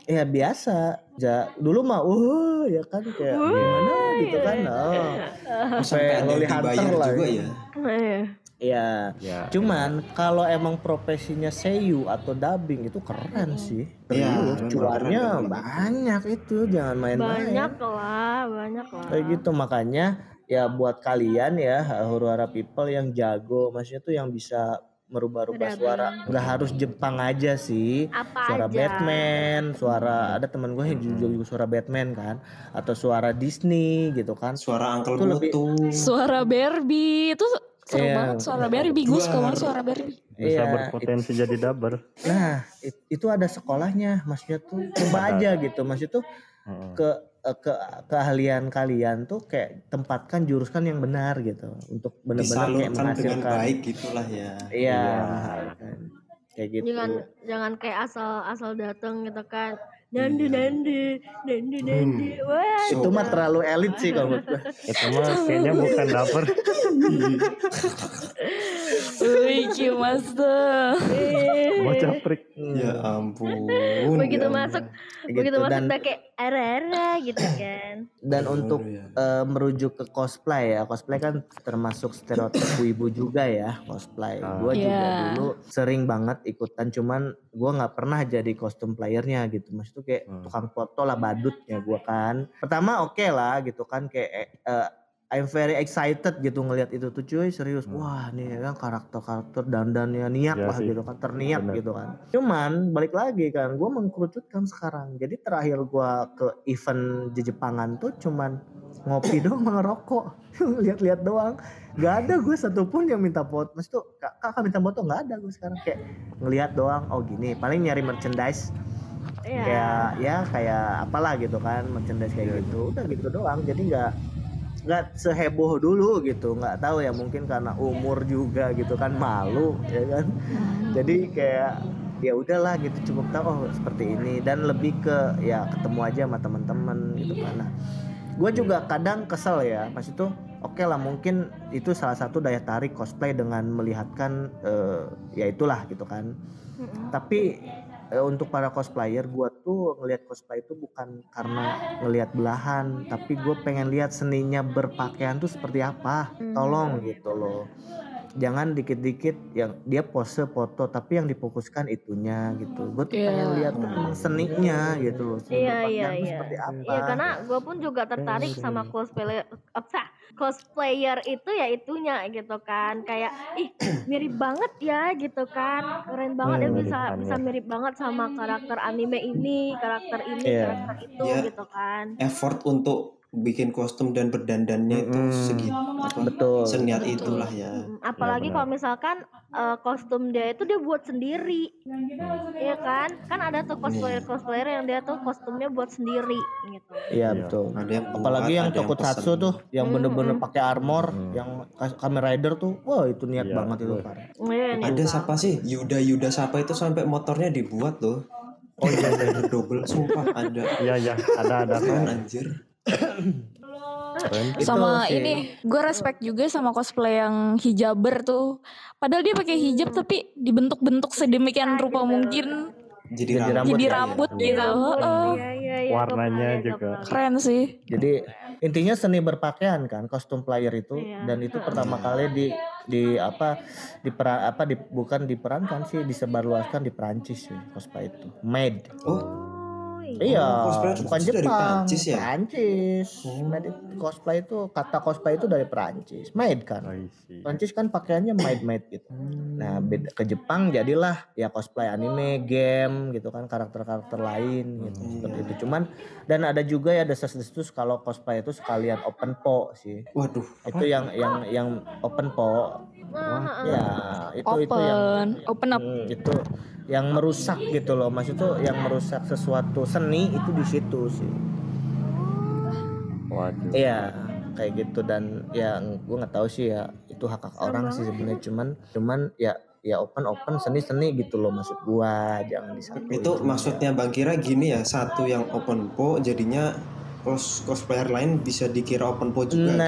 ya biasa. Ja, dulu mah uh ya kan kayak gimana? gitu kan. oh Oh, sampai ada yang dibayar lah juga ya. ya. Iya. ya Ya. cuman kalau emang profesinya seiyu atau dubbing itu keren sih Iya, memang cuannya banyak itu jangan main-main Banyak lah, banyak lah. kayak gitu makanya ya buat kalian ya huru hara people yang jago maksudnya tuh yang bisa merubah-rubah suara nggak harus Jepang aja sih Apa suara aja? Batman suara ada temen gue yang juga, juga suara Batman kan atau suara Disney gitu kan Suara Uncle Itu lebih-. Suara Barbie itu seru Iya. banget suara Barbie. Gue suka banget suara Barbie. Bisa Iya, berpotensi jadi dubber. nah it- itu ada sekolahnya maksudnya tuh coba aja gitu maksud tuh ke eh, ke keahlian kalian tuh kayak tempatkan juruskan yang benar gitu untuk benar-benar kayak Disalurkan dengan menghasilkan baik gitulah ya. iya Iya. kan. kayak gitu Jangan jangan kayak asal asal datang gitu kan. Nandu nandu, nandu nandu. Wah. itu mah terlalu elit sih kalau menurut gue Itu mah kayaknya bukan dubber. Wih, Master. eh. Bocah prik. Ya ampun. Begitu ya masuk, begitu gitu. masuk dan udah kayak ara-ara gitu kan. dan untuk Ya. eh, merujuk ke cosplay ya cosplay kan termasuk stereotip ibu juga ya cosplay Ah. gue juga Iya. dulu sering banget ikutan cuman gue nggak pernah jadi kostum playernya gitu maksud tuh kayak Hmm. tukang foto lah badutnya gue kan pertama oke lah gitu kan kayak eh, I'm very excited gitu ngelihat itu tuh cuy serius. Hmm. wah nih kan karakter-karakter dandannya niat Iya lah sih. gitu kan terniat Bener. gitu kan. Cuman balik lagi kan gue mengkerucutkan sekarang. Jadi terakhir gue ke event di Jepangan tuh cuman ngopi doang ngerokok lihat-lihat doang. Nggak ada gue satupun yang minta foto. Maksud tuh "Kak- kakak minta foto nggak ada gue sekarang. Kayak ngelihat doang oh gini paling nyari merchandise. Iya. kayak ya kayak apalah gitu kan merchandise kayak gitu. Udah gitu doang. Jadi nggak nggak seheboh dulu gitu nggak tahu ya mungkin karena umur juga gitu kan malu ya kan? Jadi kayak ya udahlah gitu cukup tahu oh seperti ini. Dan lebih ke ya ketemu aja sama teman-teman gitu kan. Nah gue juga kadang kesel ya pas itu oke lah mungkin itu salah satu daya tarik cosplay dengan melihatkan eh, ya itulah gitu kan. Mm-mm. tapi eh, untuk para cosplayer gua tuh ngelihat cosplay itu bukan karena ngelihat belahan tapi gue pengen lihat seninya berpakaian tuh seperti apa Hmm. tolong gitu loh jangan dikit-dikit yang dia pose foto tapi yang difokuskan itunya gitu gue tuh Iya. pengen lihat tuh emang seninya gitu loh seni Iya, berpakaian iya, tuh iya. seperti apa Iya karena gue pun juga tertarik sama cosplayer apa cosplayer itu ya itunya gitu kan kayak ih mirip banget ya gitu kan keren banget ya Hmm, bisa bisa mirip banget sama karakter anime ini karakter ini Iya. karakter itu Iya. gitu kan Effort untuk bikin kostum dan berdandannya itu Mm-mm. segitu apa betul seniat Betul. itulah ya. Mm, apalagi benar. kalau misalkan eh, kostum dia itu dia buat sendiri Iya kan kan ada tuh cosplayer cosplayer yang dia tuh kostumnya buat sendiri gitu iya Iya. betul Ada yang buat, apalagi yang tokusatsu tuh yang Hmm, bener-bener hmm. pakai armor Hmm. yang Kamen Rider tuh wah itu niat Iya, banget itu. Iya, nih, Ada siapa sih? Yuda Yuda siapa itu sampai motornya dibuat loh. oh iya Ada double sumpah ada. Iya ya, ada ada keren. anjir. Keren. Sama sih. ini gue respect juga sama cosplay yang hijaber tuh padahal dia pakai hijab tapi dibentuk-bentuk sedemikian rupa mungkin Jadi, Jadi rambut. jadi ya, rambut ya. gitu Rambut, Heeh. iya, iya, iya, Warnanya lihat, juga. keren sih Jadi intinya seni berpakaian kan kostum player itu Iya. dan itu pertama kali di di apa di apa di, bukan diperankan sih disebarluaskan di Perancis sih cosplay itu made Oh, Oh, iya cosplay itu bukan dari Jepang Perancis ya? Perancis. Oh. made it- cosplay itu kata cosplay itu dari Perancis. Made kan? I see. Perancis kan pakaiannya made made gitu nah beda ke Jepang jadilah ya cosplay anime game gitu kan karakter-karakter lain gitu Hmm, seperti iya. itu. Cuman dan ada juga ya desas-desus kalau cosplay itu sekalian open po sih. Waduh, itu yang yang yang open po Ah, ah, ya itu itu yang open open up. Hmm, itu yang merusak gitu loh. Maksud tuh yang merusak sesuatu seni itu di situ sih. Waduh. iya kayak gitu. Dan ya gue nggak tahu sih ya itu hak hak orang sih sebenarnya. Cuman cuman ya ya open open seni seni gitu loh maksud gua. Jangan disatu itu maksudnya Bang Kira gini ya, satu yang open po jadinya cos cosplayer lain bisa dikira open po juga. gitu.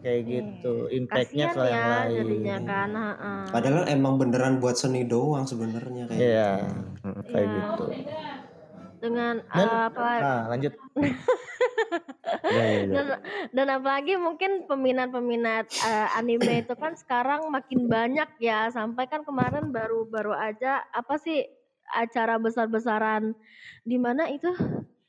Kayak gitu. Impactnya soal yang ya lain. jadinya kan ah. Padahal emang beneran buat seni doang sebenarnya kayak. iya. kayak Iya. gitu. Dengan Dan- ah, apa nah lanjut. Ya, ya, ya. dan, dan apalagi mungkin peminat-peminat eh, anime itu kan sekarang makin banyak ya. Sampai kan kemarin baru-baru aja apa sih acara besar-besaran. Di mana itu?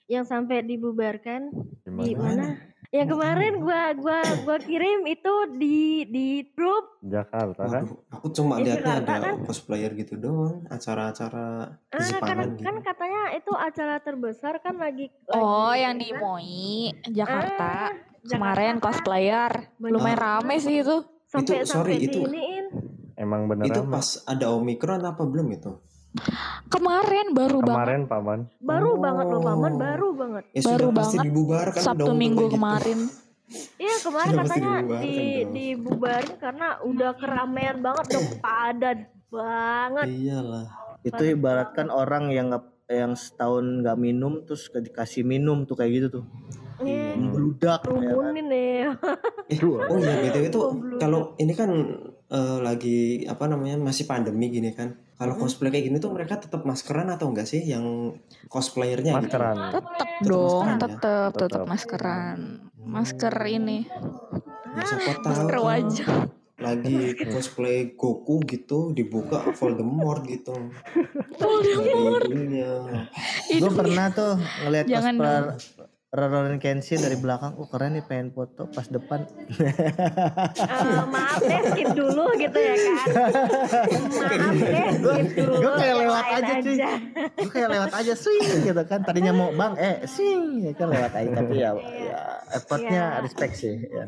Yang sampai dibubarkan? Di Mana? Yang kemarin gua gua gua kirim itu di di grup. Jakarta kan? Waduh, aku cuma Di lihatnya Jakarta ada kan? cosplayer gitu doang, acara-acara Ah, kan, Jepangan gitu. kan katanya itu acara terbesar kan lagi Oh, lagi yang di MOI Jakarta. Ah, Kemarin Jakarta. cosplayer. Lumayan Ah. rame sih itu. sampai Itu, sorry, sampai itu- diiniin. Emang bener itu pas ada omikron apa belum itu? Kemarin baru banget. Kemarin paman. Baru banget loh paman, Oh. baru banget. Ya Baru sudah pasti banget. dibubarkan udah Sabtu minggu gitu. kemarin. Iya kemarin Sudah katanya dibubarkan di dong. dibubarin karena udah keramaian banget, udah padat banget. Iyalah. Itu ibaratkan orang yang nggak yang setahun nggak minum terus dikasih minum tuh kayak gitu tuh. Nih, Membludak. ya kan? rumunin nih. Eh, oh iya BTW itu kalau ini kan eh, lagi apa namanya masih pandemi gini kan. Kalau cosplay kayak gini tuh mereka tetap maskeran atau enggak sih yang cosplayernya gitu? Maskeran. Tetep Tetep dong, maskeran ya? tetep, tetep Tetep. maskeran. Masker ini, Ya, siapa tahu masker kan wajah. lagi cosplay Goku gitu dibuka Voldemort gitu. Voldemort. Gue pernah tuh ngeliat Jangan cosplayer Ronan Kenshin dari belakang, oh keren nih pengen foto pas depan. Eh, maaf deh skip dulu gitu ya kan. Maaf deh skip dulu. Gue kayak lewat lain aja cuy. Gue kayak lewat aja swing gitu kan. Tadinya mau bang, eh swing ya kan lewat aja. Tapi ya, ya effortnya respect sih. Ya.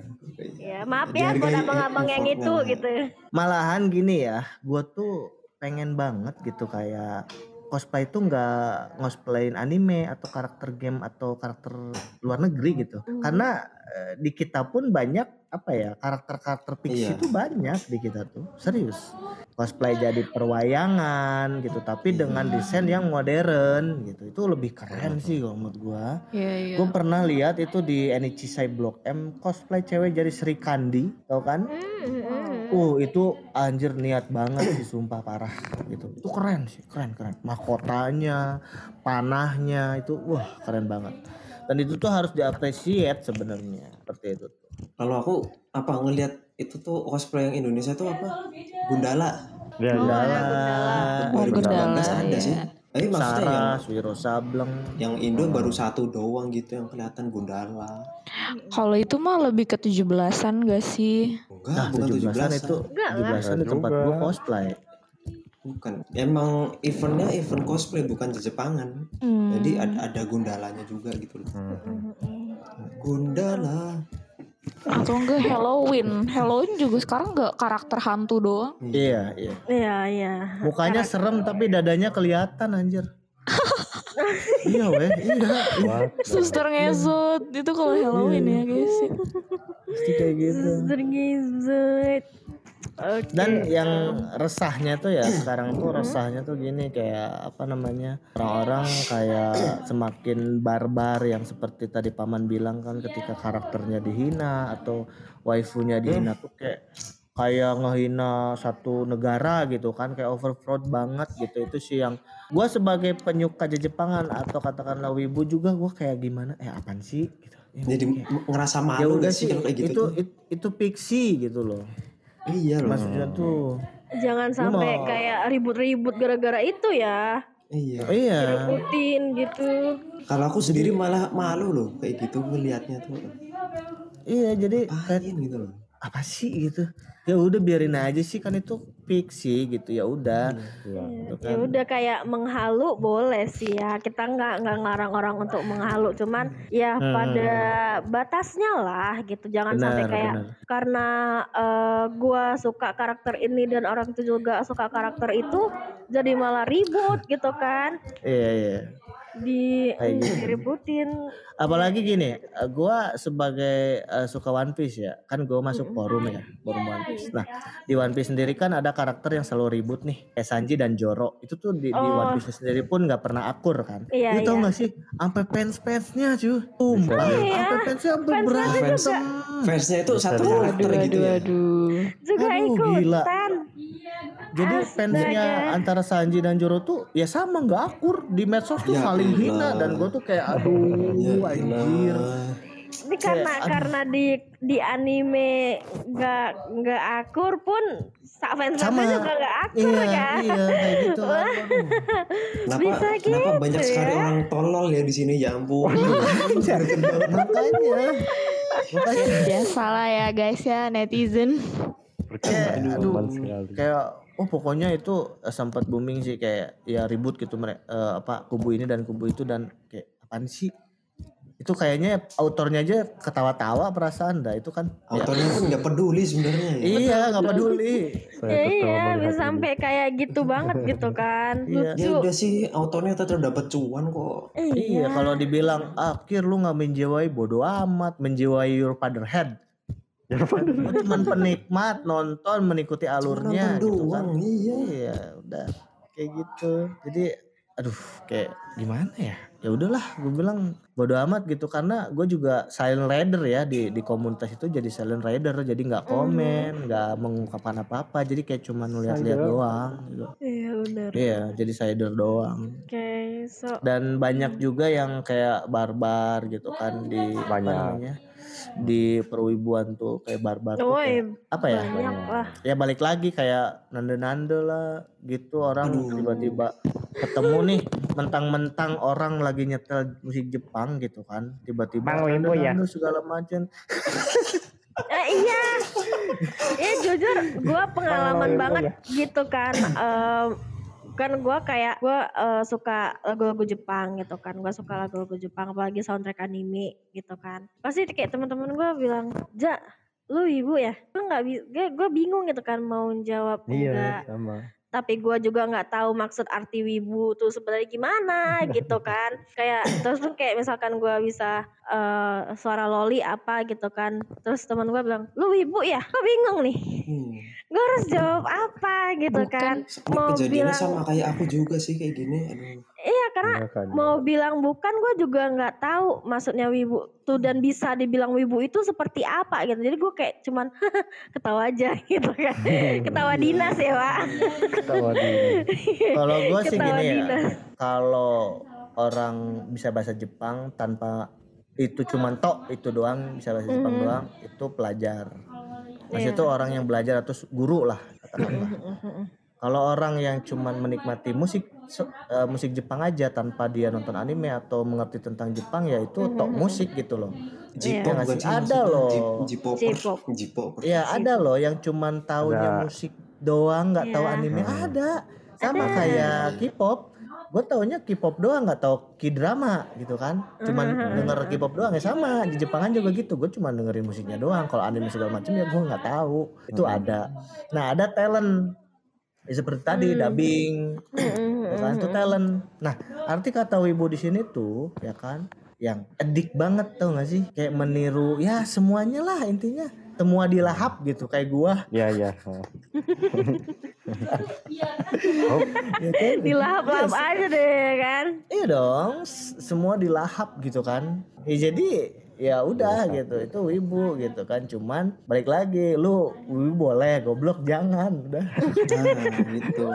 Ya maaf ya buat abang-abang yang itu gitu. Malahan gini ya, gue tuh pengen banget gitu kayak cosplay itu nggak ngosplayin anime atau karakter game atau karakter luar negeri gitu. Hmm. Karena di kita pun banyak apa ya karakter-karakter fiksi Iya. itu banyak di kita tuh serius. Cosplay jadi perwayangan gitu, tapi dengan desain yang modern gitu. Itu lebih keren sih kalau menurut gua. Iya, iya. Gue pernah lihat itu di Enichi Blok M cosplay cewek jadi Sri Kandi, tau kan? Hmm, Uh itu anjir niat banget sih sumpah parah gitu. Itu keren sih, keren keren. Mahkotanya, panahnya itu wah keren banget. Dan itu tuh harus diapresiat sebenarnya seperti itu. Kalau aku apa ngelihat itu tuh cosplay yang Indonesia tuh apa? Gundala. Dia Oh, Gundala, ya, Oh, 2018 Gundala, ada iya. sih. Tapi maksudnya yang Saras, Wiro Sableng. yang Indo baru satu doang gitu yang kelihatan Gundala. Kalau itu mah lebih ke 17-an gak sih? Enggak, Nah, bukan 17-an 17 itu Enggak lah. 17-an di tempat gua cosplay. Bukan. Emang eventnya event cosplay bukan Jepangan. Hmm. Jadi ada, ada Gundalanya juga gitu loh. Hmm. Gundala. Atau enggak Halloween. Halloween juga sekarang gak karakter hantu doang. Iya, iya. Iya iya. Mukanya serem tapi dadanya kelihatan anjir. iya weh, iya. Suster ngesot. Itu kalau Halloween ya guys. Pasti kayak gitu. Tergizet. Dan yang resahnya tuh ya sekarang tuh resahnya tuh gini kayak apa namanya orang-orang kayak semakin barbar yang seperti tadi paman bilang kan ketika karakternya dihina atau waifunya dihina tuh kayak kayak ngehina satu negara gitu kan kayak overflow banget gitu. Itu sih yang gua sebagai penyuka Jepangan atau katakanlah wibu juga gua kayak gimana eh apaan sih? Gitu. Ya, Jadi kayak- ngerasa ya malu udah gak sih sih kalau kayak gitu? itu tuh? it- itu fiksi gitu loh Iya loh. maksudnya tuh Jangan sampai mau- kayak ribut-ribut gara-gara itu ya. Iya. iya Ributin gitu. Kalau aku sendiri malah malu loh kayak gitu ngelihatnya tuh. iya jadi kayak Apain gitu loh. apa sih gitu ya udah biarin aja sih kan itu fiksi gitu ya udah Iya. gitu Ya kan. udah kayak menghalu boleh sih ya. Kita nggak nggak ngelarang orang untuk menghalu, cuman ya Hmm. pada batasnya lah gitu. Jangan sampai benar kayak benar karena eh, gua suka karakter ini dan orang itu juga suka karakter itu jadi malah ribut gitu kan iya iya di gitu. diributin apalagi gini eh, gua sebagai eh, suka One Piece ya kan gua masuk forum ya forum One Piece nah di One Piece sendiri kan ada karakter yang selalu ribut nih kayak Sanji dan Zoro itu tuh di, di Oh. One Piece sendiri pun nggak pernah akur kan Iya, tau iya. gak sih sampai fans fansnya cuy tumpah Iya. sampai fansnya sampai Fans-fansnya berantem Fansnya itu satu Aduh, karakter gitu ya. aduh. juga Aduh, ikutan gila. Jadi Astaga. fansnya antara Sanji dan Zoro tuh ya sama nggak akur di medsos tuh Ya saling hina elah. dan gue tuh kayak aduh Ya anjir. ini karena Kayak, karena di di anime nggak nggak akur pun fans Sama. fansnya juga nggak akur Iya, kan iya kayak gitu kan. Kenapa, Bisa kenapa gitu banyak sekali ya. orang tolol ya di sini ya ampun. Makanya Makanya Biasalah ya guys ya netizen. Kayak, aduh, kayak oh pokoknya itu eh, sempat booming sih kayak ya ribut gitu mereka apa kubu ini dan kubu itu dan kayak apaan sih itu kayaknya autornya aja ketawa-tawa perasaan dah itu kan ya, Autornya pun nggak peduli sebenarnya. ya. iya nggak peduli Ya iya, bisa ini. sampai kayak gitu banget gitu kan. Iya. Ya Lucu. udah sih autornya tetap dapat cuan kok. iya kalau dibilang akhir lu nggak menjiwai bodoh amat menjiwai your father head Cuman penikmat nonton mengikuti alurnya gitu kan. Doang, iya. iya udah kayak gitu. Jadi aduh kayak gimana ya? Ya udahlah gue bilang bodo amat gitu. Karena gue juga silent rider ya di di komunitas itu jadi silent rider. Jadi nggak komen nggak mengungkapkan apa apa jadi kayak cuman lihat-lihat Sider. doang gitu. Iya benar. iya jadi sider doang. Oke, so dan banyak juga yang kayak barbar gitu kan di Banyak. namanya di perwibuan tuh kayak barbar tuh Woi, kayak, apa ya banyak lah. ya balik lagi kayak nande-nande lah gitu orang tiba-tiba ketemu nih mentang-mentang orang lagi nyetel musik Jepang gitu kan tiba-tiba Wimbo ya? segala macam Eh, iya. Iya jujur gue pengalaman Oh, banget gitu kan. Em, kan gue kayak gue eh, suka lagu-lagu Jepang gitu kan. Gue suka lagu-lagu Jepang apalagi soundtrack anime gitu kan. Pasti kayak teman-teman gue bilang, "Ja, lu ibu ya?" Gue nggak gue bingung gitu kan mau jawab enggak. Iya sama. Tapi gue juga nggak tahu maksud arti wibu tuh sebenarnya gimana gitu kan kayak terus pun kayak misalkan gue bisa eh, suara loli apa gitu kan terus teman gue bilang lu wibu ya gue bingung nih Hmm. gue harus jawab apa gitu kan Ini mau bilang sama kayak aku juga sih kayak gini. Aduh. Iya karena Makanya. mau bilang bukan gue juga nggak tahu maksudnya wibu tuh dan bisa dibilang wibu itu seperti apa gitu jadi gue kayak cuman ketawa aja gitu kan ketawa dinas ya pak Ketawa diri. kalau gue sih Ketawa gini ya dinas. kalau orang bisa bahasa Jepang tanpa itu cuman tok itu doang bisa bahasa Jepang Mhm. doang itu pelajar Maksudnya Iya. itu orang yang belajar atau guru lah katakanlah Kalau orang yang cuman menikmati musik se- eh, musik Jepang aja tanpa dia nonton anime atau mengerti tentang Jepang ya itu tok musik gitu loh. J-pop Iya. bukan sih Ada loh. J- J-pop. J-pop. J-pop. Ya ada loh yang cuman taunya Ada. musik doang nggak tahu Iya. anime Hmm. ada. Sama Ada. kayak K-pop. Gue taunya K-pop doang nggak tahu K-drama gitu kan. Cuman Mhm. denger K-pop doang ya sama di Jepangan juga gitu. Gue cuma dengerin musiknya doang. Kalau anime segala macam ya gue nggak tahu. Itu Mhm. ada. Nah ada talent Ya, seperti tadi Hmm. dubbing. Mm-mm, ya kan itu mm-mm. talent. Nah arti kata wibu di sini tuh ya kan yang edik banget tau gak sih? Kayak meniru ya semuanya lah intinya. Semua dilahap gitu kayak gua. Iya iya. Oh, ya kan? Dilahap-lahap Yes. aja deh kan? Iya dong semua dilahap gitu kan. Ya jadi ya udah Dilahap, gitu itu wibu gitu kan cuman balik lagi lu wibu boleh goblok jangan udah Nah, gitu.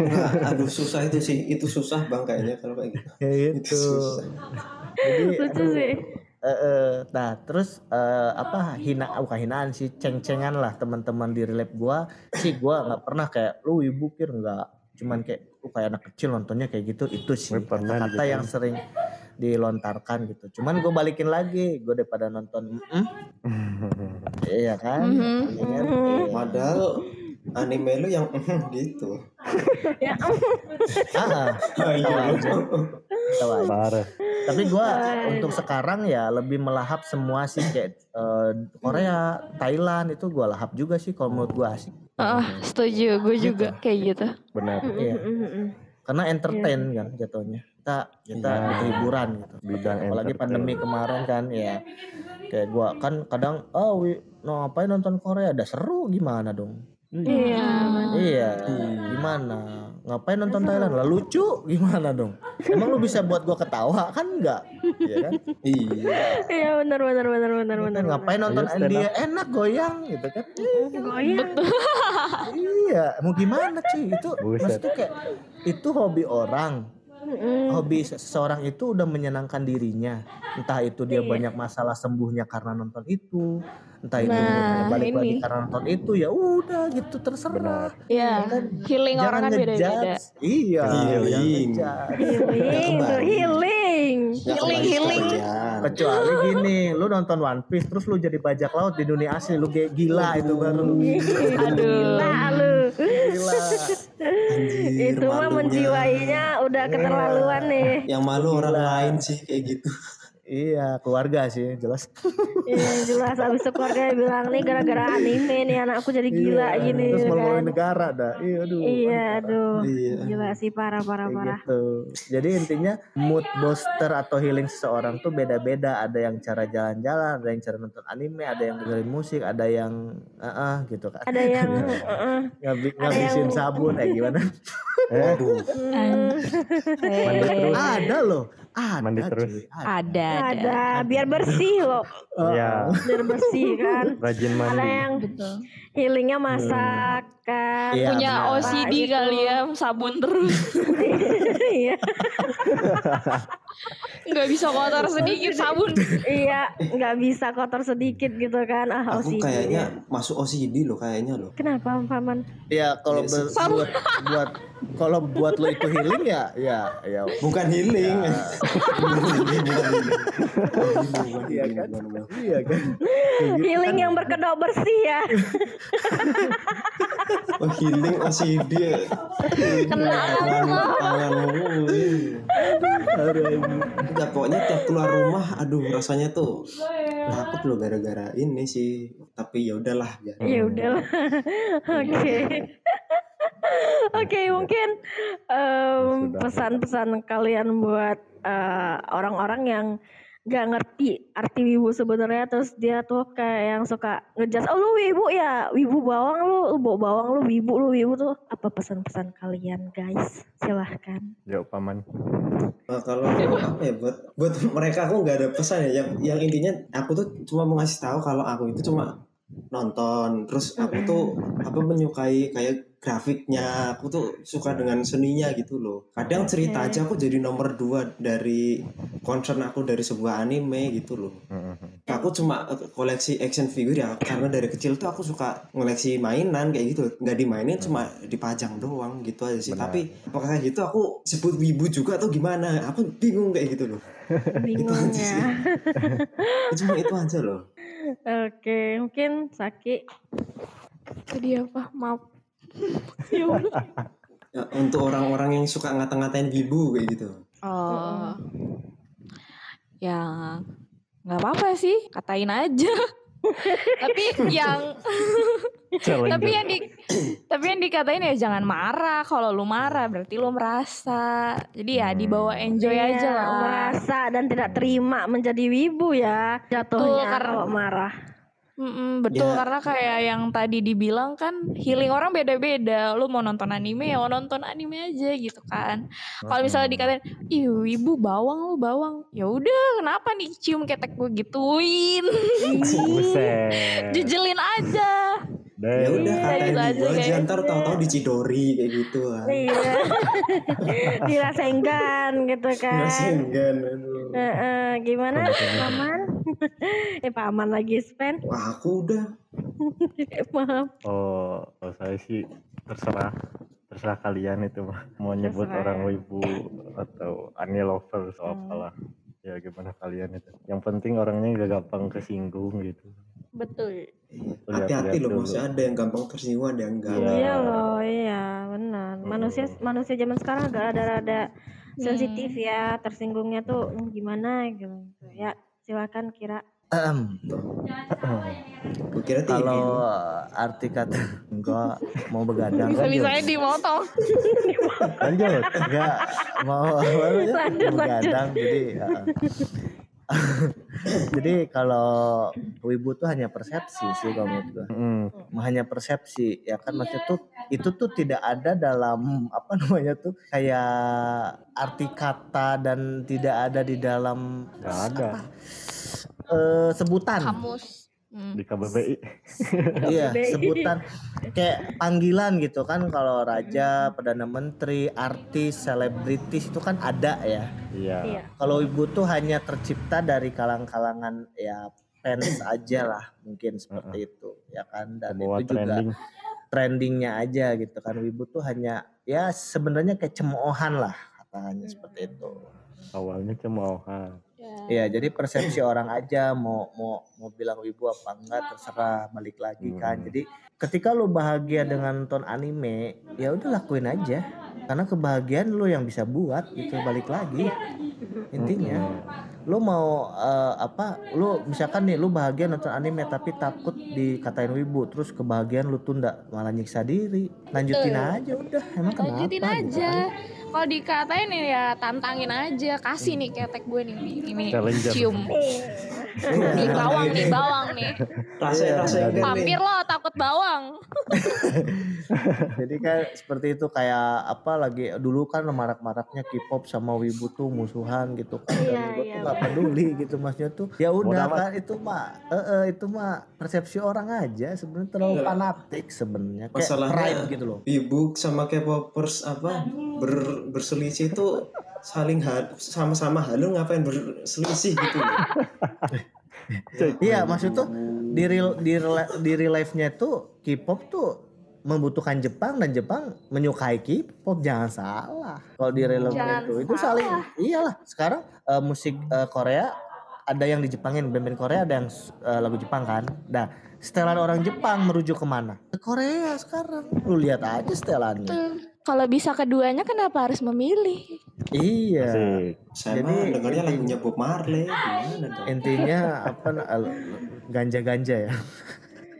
Nah, aduh susah itu sih. Itu susah bang kayaknya kalau kayak gitu. kayak Itu gitu susah. jadi lucu aduh, sih Eh, eh, nah terus eh, apa hina bukan hinaan sih ceng-cengan lah teman-teman di relap gua sih gua nggak pernah kayak lu ibu kir nggak cuman kayak lu kayak anak kecil nontonnya kayak gitu itu sih Gue pernah kata digituin. yang sering dilontarkan gitu cuman gue balikin lagi gue daripada nonton iya kan Mhm. iya. Padahal anime lu yang gitu. ya Ah, ah, Ah, iya. tahu aja tahu aja parah. tapi gua Ay. untuk sekarang ya lebih melahap semua sih kayak eh, Korea Thailand itu gua lahap juga sih kalau menurut gua asik Ah, setuju. Gue juga kayak gitu. Benar. Iya. Karena entertain kan jatuhnya kita kita Iya. butuh hiburan gitu. Bidang apalagi pandemi kemarin kan ya. Kayak gua kan kadang oh wi, no, ngapain nonton Korea? Ada seru gimana dong? Iya. iya gimana? Ngapain nonton Thailand? Lah lucu gimana dong? Emang lu bisa buat gua ketawa kan enggak? Iya kan? Iya. Iya benar benar benar benar benar. ngapain nonton Ayo, up. India enak goyang gitu kan? Goyang. iya mau gimana cuy itu Buset. maksudnya kayak itu hobi orang Mm-mm. hobi seseorang itu udah menyenangkan dirinya entah itu dia Iya. banyak masalah sembuhnya karena nonton itu entah itu Nah, balik lagi karena nonton itu ya udah gitu terserah Iya. kan? Healing orang kan beda-beda. iya Healing. jangan. Healing, healing. Healing, healing. kecuali gini lu nonton One Piece terus lu jadi bajak laut di dunia asli lu kayak gila itu baru Aduh. Nah, lu. gila Anjir, Itu mah menjiwainya udah keterlaluan nih. Yang malu orang lain sih kayak gitu. Iya keluarga sih jelas Iya jelas abis itu keluarga bilang nih gara-gara anime nih anakku jadi gila Iya, gini terus kan. ngomongin negara dah iya aduh Iya aduh. Iya. Gila sih parah parah Kayak parah. gitu. Jadi intinya mood booster atau healing seseorang tuh beda-beda. Ada yang cara jalan-jalan, ada yang cara nonton anime, ada yang dengerin musik, ada yang eh eh, gitu kan. Ada yang uh-uh. Ngabi- ada ngabisin yang- sabun kayak gimana? Waduh. Hmm, Mandi terus. ada loh. Ada. Mandi terus. cuy, ada. Ada, ada. ada biar bersih loh, Oh, Iya, biar bersih kan. rajin Ada mandi. yang Betul. Healingnya masak kan. Iya, Punya benar. OCD Gitu. kali ya, sabun terus. Iya Nggak bisa kotor sedikit sabun. iya nggak bisa kotor sedikit gitu kan. Ah Aku OCD. kayaknya masuk OCD loh kayaknya loh. Kenapa paman? Ya kalau Yes. ber- buat buat kalau buat lo itu healing ya ya ya Bukan healing. Iya kan? iya kan. Healing yang berkedok bersih ya. Oh healing OCD. Tanganmu. Aduh, anjing. Enggak pokoknya tiap keluar rumah aduh rasanya tuh takut loh gara-gara ini sih. Tapi ya udahlah ya. Ya udahlah. Oke. Oke, mungkin em, Sudah. pesan-pesan kalian buat eh, orang-orang yang nggak ngerti arti wibu sebenarnya terus dia tuh kayak yang suka ngejudge oh lu wibu ya wibu bawang lu lu bawa bawang lu wibu lu wibu tuh apa pesan-pesan kalian guys silahkan Yuk paman. Nah, kalau apa ya buat buat mereka aku nggak ada pesan ya. Yang yang intinya aku tuh cuma mau ngasih tahu kalau aku itu cuma nonton. Terus aku tuh apa menyukai kayak grafiknya. Aku tuh suka dengan seninya gitu loh. Kadang cerita Oke. aja aku jadi nomor dua dari concern aku dari sebuah anime gitu loh. Mhm. Aku cuma eh, koleksi action figure ya karena dari kecil tuh aku suka ngoleksi mainan kayak gitu nggak dimainin cuma dipajang doang gitu aja sih Benar. tapi apakah gitu aku sebut wibu juga atau gimana aku bingung kayak gitu loh bingungnya cuma itu aja loh oke mungkin Saki Tadi apa? Maaf. ya udah. Ya, untuk orang-orang yang suka ngata-ngatain wibu kayak gitu Oh. Ya nggak apa-apa sih, katain aja. tapi yang tapi yang di tapi yang dikatain ya jangan marah. Kalau lu marah berarti lu merasa. Jadi ya dibawa enjoy Iya, aja lah. merasa dan tidak terima menjadi wibu ya jatuhnya karena- kalau marah Mm-mm, betul Ya. karena kayak yang tadi dibilang kan healing orang beda-beda. Lu mau nonton anime ya mau nonton anime aja gitu kan. Kalau misalnya dikatain, "Ih, ibu bawang lu bawang." Ya udah, kenapa nih cium ketek gue gituin? Buset. Jejelin aja. ya udah Iya, katain gitu aja aja ntar tahu-tahu dicidori kayak gitu kan iya dirasenggan gitu kan Ngasihin aduh Eh, eh, gimana paman eh paman lagi spend Wah, aku udah. Maaf. Oh, kalau saya sih terserah. Terserah kalian itu mah mau nyebut Terserah orang ya. wibu atau anime lovers atau Hmm. apalah. Ya gimana kalian itu? Yang penting orangnya gak gampang kesinggung gitu. Betul. Hati-hati loh dulu. maksudnya ada yang gampang tersinggung ada yang enggak Iya. iya loh iya benar. Manusia Mm. manusia zaman sekarang agak rada-rada Hmm. sensitif ya tersinggungnya tuh hmm, gimana? gitu. Ya silakan kira. Gue kira Kalau arti kata enggak mau begadang kan Bisa-bisanya dimotong. lanjut. Enggak. Mau Lanjut, begadang jadi ya. jadi kalau wibu tuh hanya persepsi sih kalau menurut Mm, hanya persepsi ya kan? Maksudnya tuh itu tuh tidak ada dalam apa namanya tuh kayak arti kata dan tidak ada di dalam gak ada. eh, sebutan. Kamus. Hmm. di KBBI iya sebutan kayak panggilan gitu kan kalau raja perdana menteri artis selebritis itu kan ada ya. Iya. Iya. Kalau ibu tuh hanya tercipta dari kalang-kalangan ya fans aja lah mungkin seperti itu ya kan? Dan semua itu juga trending. trendingnya aja gitu kan. Wibu tuh hanya ya sebenarnya kayak cemoohan lah katanya seperti itu. Awalnya cuma Iya, jadi persepsi orang aja mau mau mau bilang wibu apa enggak terserah balik lagi kan. Hmm. Jadi ketika lu bahagia dengan nonton anime, ya udah lakuin aja. Karena kebahagiaan lu yang bisa buat itu balik lagi. Intinya, lu mau eh, apa? Lu misalkan nih lu bahagia nonton anime tapi takut dikatain wibu, terus kebahagiaan lu tunda, malah nyiksa diri. Lanjutin Betul. aja udah. Emang kenapa? Lanjutin gitu aja. kan? Kalau dikatain ya tantangin aja, kasih nih ketek gue nih, nih, ini cium. Iya. Nih bawang nih, bawang nih. Rasain Iya, iya. nih. Hampir lo takut bawang. Jadi kan seperti itu kayak apa lagi dulu kan marak-maraknya K-pop sama Wibu tuh musuhan gitu kan. Dan Iya, gue iya, tuh gak peduli gitu maksudnya tuh. Ya udah kan itu mah eh, eh, itu mah persepsi orang aja sebenarnya terlalu Iya. fanatik sebenarnya kayak Masalahnya- pride gitu loh. Ibu sama K-popers apa ber, berselisih itu saling sama-sama halu ngapain berselisih gitu loh. Iya maksud tuh di real di real, di real life-nya tuh K-pop tuh membutuhkan Jepang dan Jepang menyukai K-pop jangan salah. Kalau di real life itu itu saling iyalah. Sekarang eh, musik eh, Korea ada yang di Jepangin band-band Korea ada yang eh, lagu Jepang kan. Nah, setelan orang Jepang merujuk ke mana? Ke Korea sekarang. Lu lihat aja setelannya. Kalau bisa keduanya kenapa harus memilih? Iya. Asik. Saya Jadi, dengarnya intinya- lagunya Bob Marley gimana dong? Intinya apa ganja-ganja ya.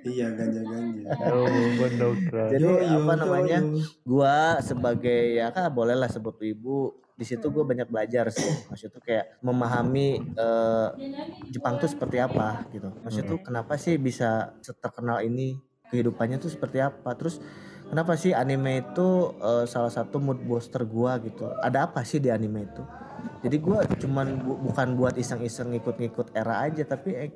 Iya ganja-ganja. Oh. Jadi Yo, yo, apa yo, namanya? yo. gua sebagai ya kan boleh lah sebut ibu di situ gue banyak belajar sih maksud tuh kayak memahami eh, Jepang tuh seperti apa gitu maksud tuh kenapa sih bisa terkenal ini kehidupannya tuh seperti apa terus kenapa sih anime itu eh, salah satu mood booster gua gitu? Ada apa sih di anime itu? Jadi gua cuman bu- bukan buat iseng-iseng ngikut-ngikut era aja tapi eh,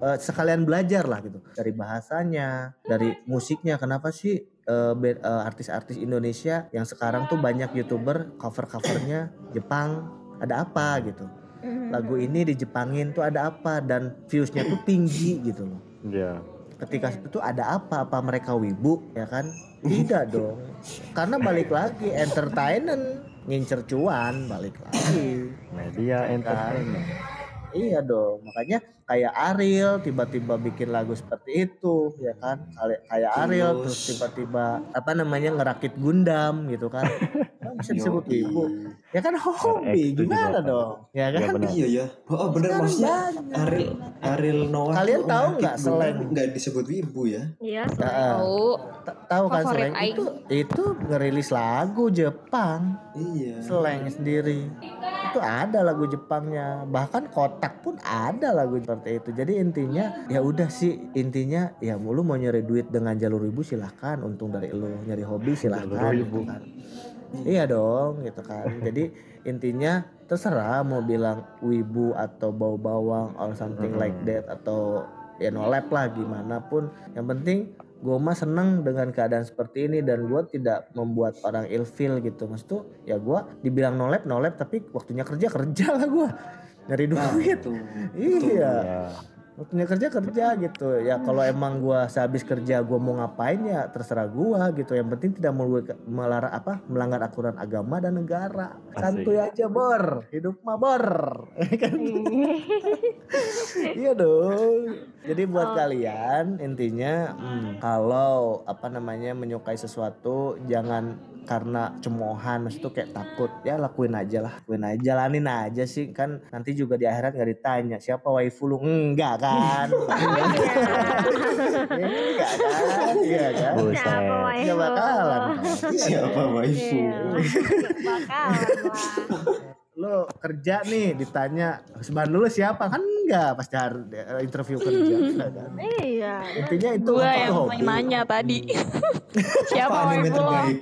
eh, sekalian belajar lah gitu. Dari bahasanya dari musiknya. Kenapa sih eh, band- eh, artis-artis Indonesia yang sekarang tuh banyak youtuber cover-covernya Jepang? Ada apa gitu? Lagu ini di Jepangin tuh ada apa? Dan viewsnya tuh tinggi gitu loh. Iya. Ketika itu ada apa? Apa mereka wibu ya kan? Tidak dong. Karena balik lagi entertainment. Ngincer cuan balik lagi. Media entertainment. iya dong. Makanya kayak Ariel tiba-tiba bikin lagu seperti itu ya kan? Kayak kayak Ariel terus tiba-tiba apa namanya ngerakit Gundam gitu kan? Kan bisa disebut Yoi. Ya kan hobi RX gimana 78. dong ya Iya kan benar. Iya ya. Oh bener Sekarang maksudnya banyak. Ariel Ariel Noah. Kalian tahu nggak slang? Nggak disebut wibu ya? Iya, selain Tahu. Ta- tahu kan selain itu itu ngerilis lagu Jepang Iya. slang sendiri itu ada lagu Jepangnya bahkan kotak pun ada lagu seperti itu jadi intinya ya udah sih intinya ya lu mau nyari duit dengan jalur ibu silahkan untung dari lu nyari hobi silahkan gitu ibu. kan. iya dong gitu kan jadi intinya terserah mau bilang wibu atau bau bawang or something like Hmm. that atau ya nolep lah gimana pun yang penting gue mah seneng dengan keadaan seperti ini dan gue tidak membuat orang ilfil gitu maksud tuh ya gue dibilang nolep nolep tapi waktunya kerja kerja lah gue nyari Nah, duit itu. iya Ya. Waktunya kerja kerja gitu. Ya kalau emang gue sehabis kerja gue mau ngapain ya terserah gue gitu. Yang penting tidak melarang apa melanggar aturan agama dan negara. Santuy aja bor. Hidup mah bor. Kan? Iya dong. Jadi buat Oh. kalian intinya hmm, kalau apa namanya menyukai sesuatu jangan karena cemoohan maksud tuh kayak takut ya lakuin aja lah lakuin aja jalanin aja sih kan nanti juga di akhirat nggak ditanya siapa waifu lu enggak kan enggak kan iya kan. Siapa waifu? Bakalan kan? Siapa waifu? Iya, bakalan lah. Lo kerja nih ditanya seban dulu siapa kan enggak pasti harus interview kerja kan? Iya. intinya itu Gue yang hobi nanya tadi. Siapa anime terbaik?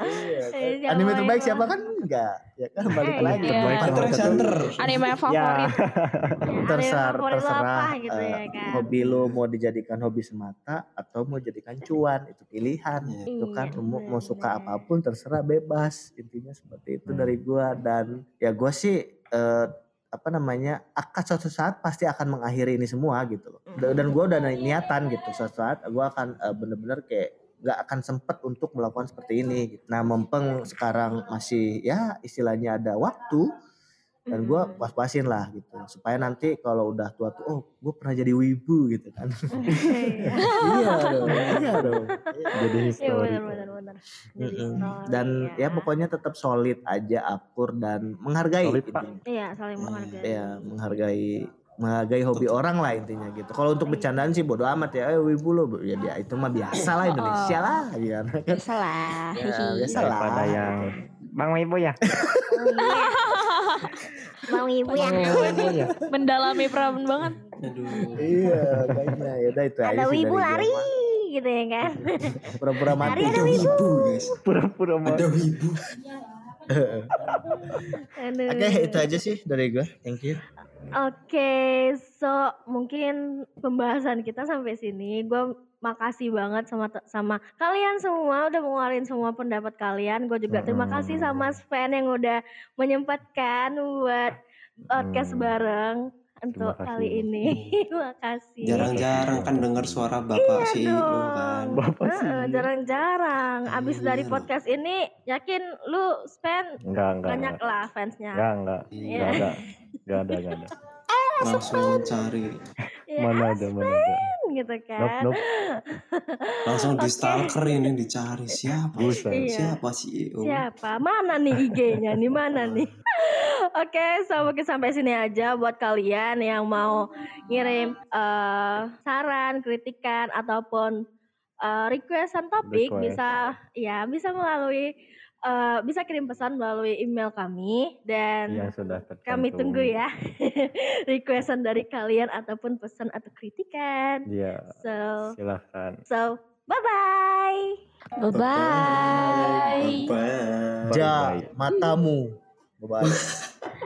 Iya, kan? Eh, siapa anime terbaik waifu? siapa kan enggak ya kan balik Eh, lagi iya. ke Hunter x Hunter. Anime Ya. favorit. terserah favorit lo terserah apa gitu eh, ya kan? hobi lo mau dijadikan hobi semata atau mau jadikan cuan itu pilihan Iya. itu kan Iya, mau, mau suka apa pun terserah bebas intinya seperti itu Hmm. dari gua dan ya gua sih eh, apa namanya akan suatu saat pasti akan mengakhiri ini semua gitu loh dan dan gua udah ni- niatan gitu suatu saat gua akan eh, bener-bener kayak nggak akan sempet untuk melakukan seperti ini gitu. nah mempeng sekarang masih ya istilahnya ada waktu dan gue pas-pasin lah gitu supaya nanti kalau udah tua tuh oh gue pernah jadi wibu gitu kan iya dong iya dong Jadi Iya history. benar benar benar. Jadi Mm-mm. story, dan ya pokoknya tetap solid aja akur dan menghargai Solid, Pak. intinya. Iya saling menghargai. ya menghargai menghargai hobi orang lah intinya gitu kalau untuk bercandaan sih bodo amat ya eh wibu lo ya dia itu mah biasa lah Indonesia lah ya kan Salah. ya, biasa lah Daripada yang Bang Wibu ya. Ya. Bang Wibu ya. Mendalami peran banget. Aduh. iya kayaknya ya udah itu aja Ada wibu lari gitu ya kan. pura-pura mati Ada wibu guys. Pura-pura mau. Ada wibu. Aduh. oke itu aja sih dari gue thank you Oke, so mungkin pembahasan kita sampai sini. Gue makasih banget sama sama kalian semua udah mengeluarin semua pendapat kalian. Gue juga terima kasih sama Sven yang udah menyempatkan buat podcast Hmm. bareng untuk kasih. kali ini. makasih. Jarang-jarang kan dengar suara bapak Iya CEO dong. kan. Bapak sih. Jarang-jarang. Abis Iya, dari iya. podcast ini, yakin lu Sven Enggak, enggak. banyak enggak. lah fansnya. Enggak, enggak. Iya. Enggak ada. Enggak ada, enggak ada. Langsung mencari. Ya, Mana ada, mana ada. gitu Nope, kan. nope. Langsung di stalker ini dicari siapa? Buset. Iya. Siapa E CEO? Siapa? Mana nih IG-nya? Nih mana nih? Oke, so mungkin sampai sini aja buat kalian yang mau ngirim eh, saran, kritikan ataupun eh, requestan topik Request. bisa ya bisa melalui eh, bisa kirim pesan melalui email kami dan Yang sudah kami tunggu ya requestan dari kalian ataupun pesan atau kritikan. Iya, So, silahkan. so bye bye. Bye-bye. Bye. ja Bye-bye. matamu bye bye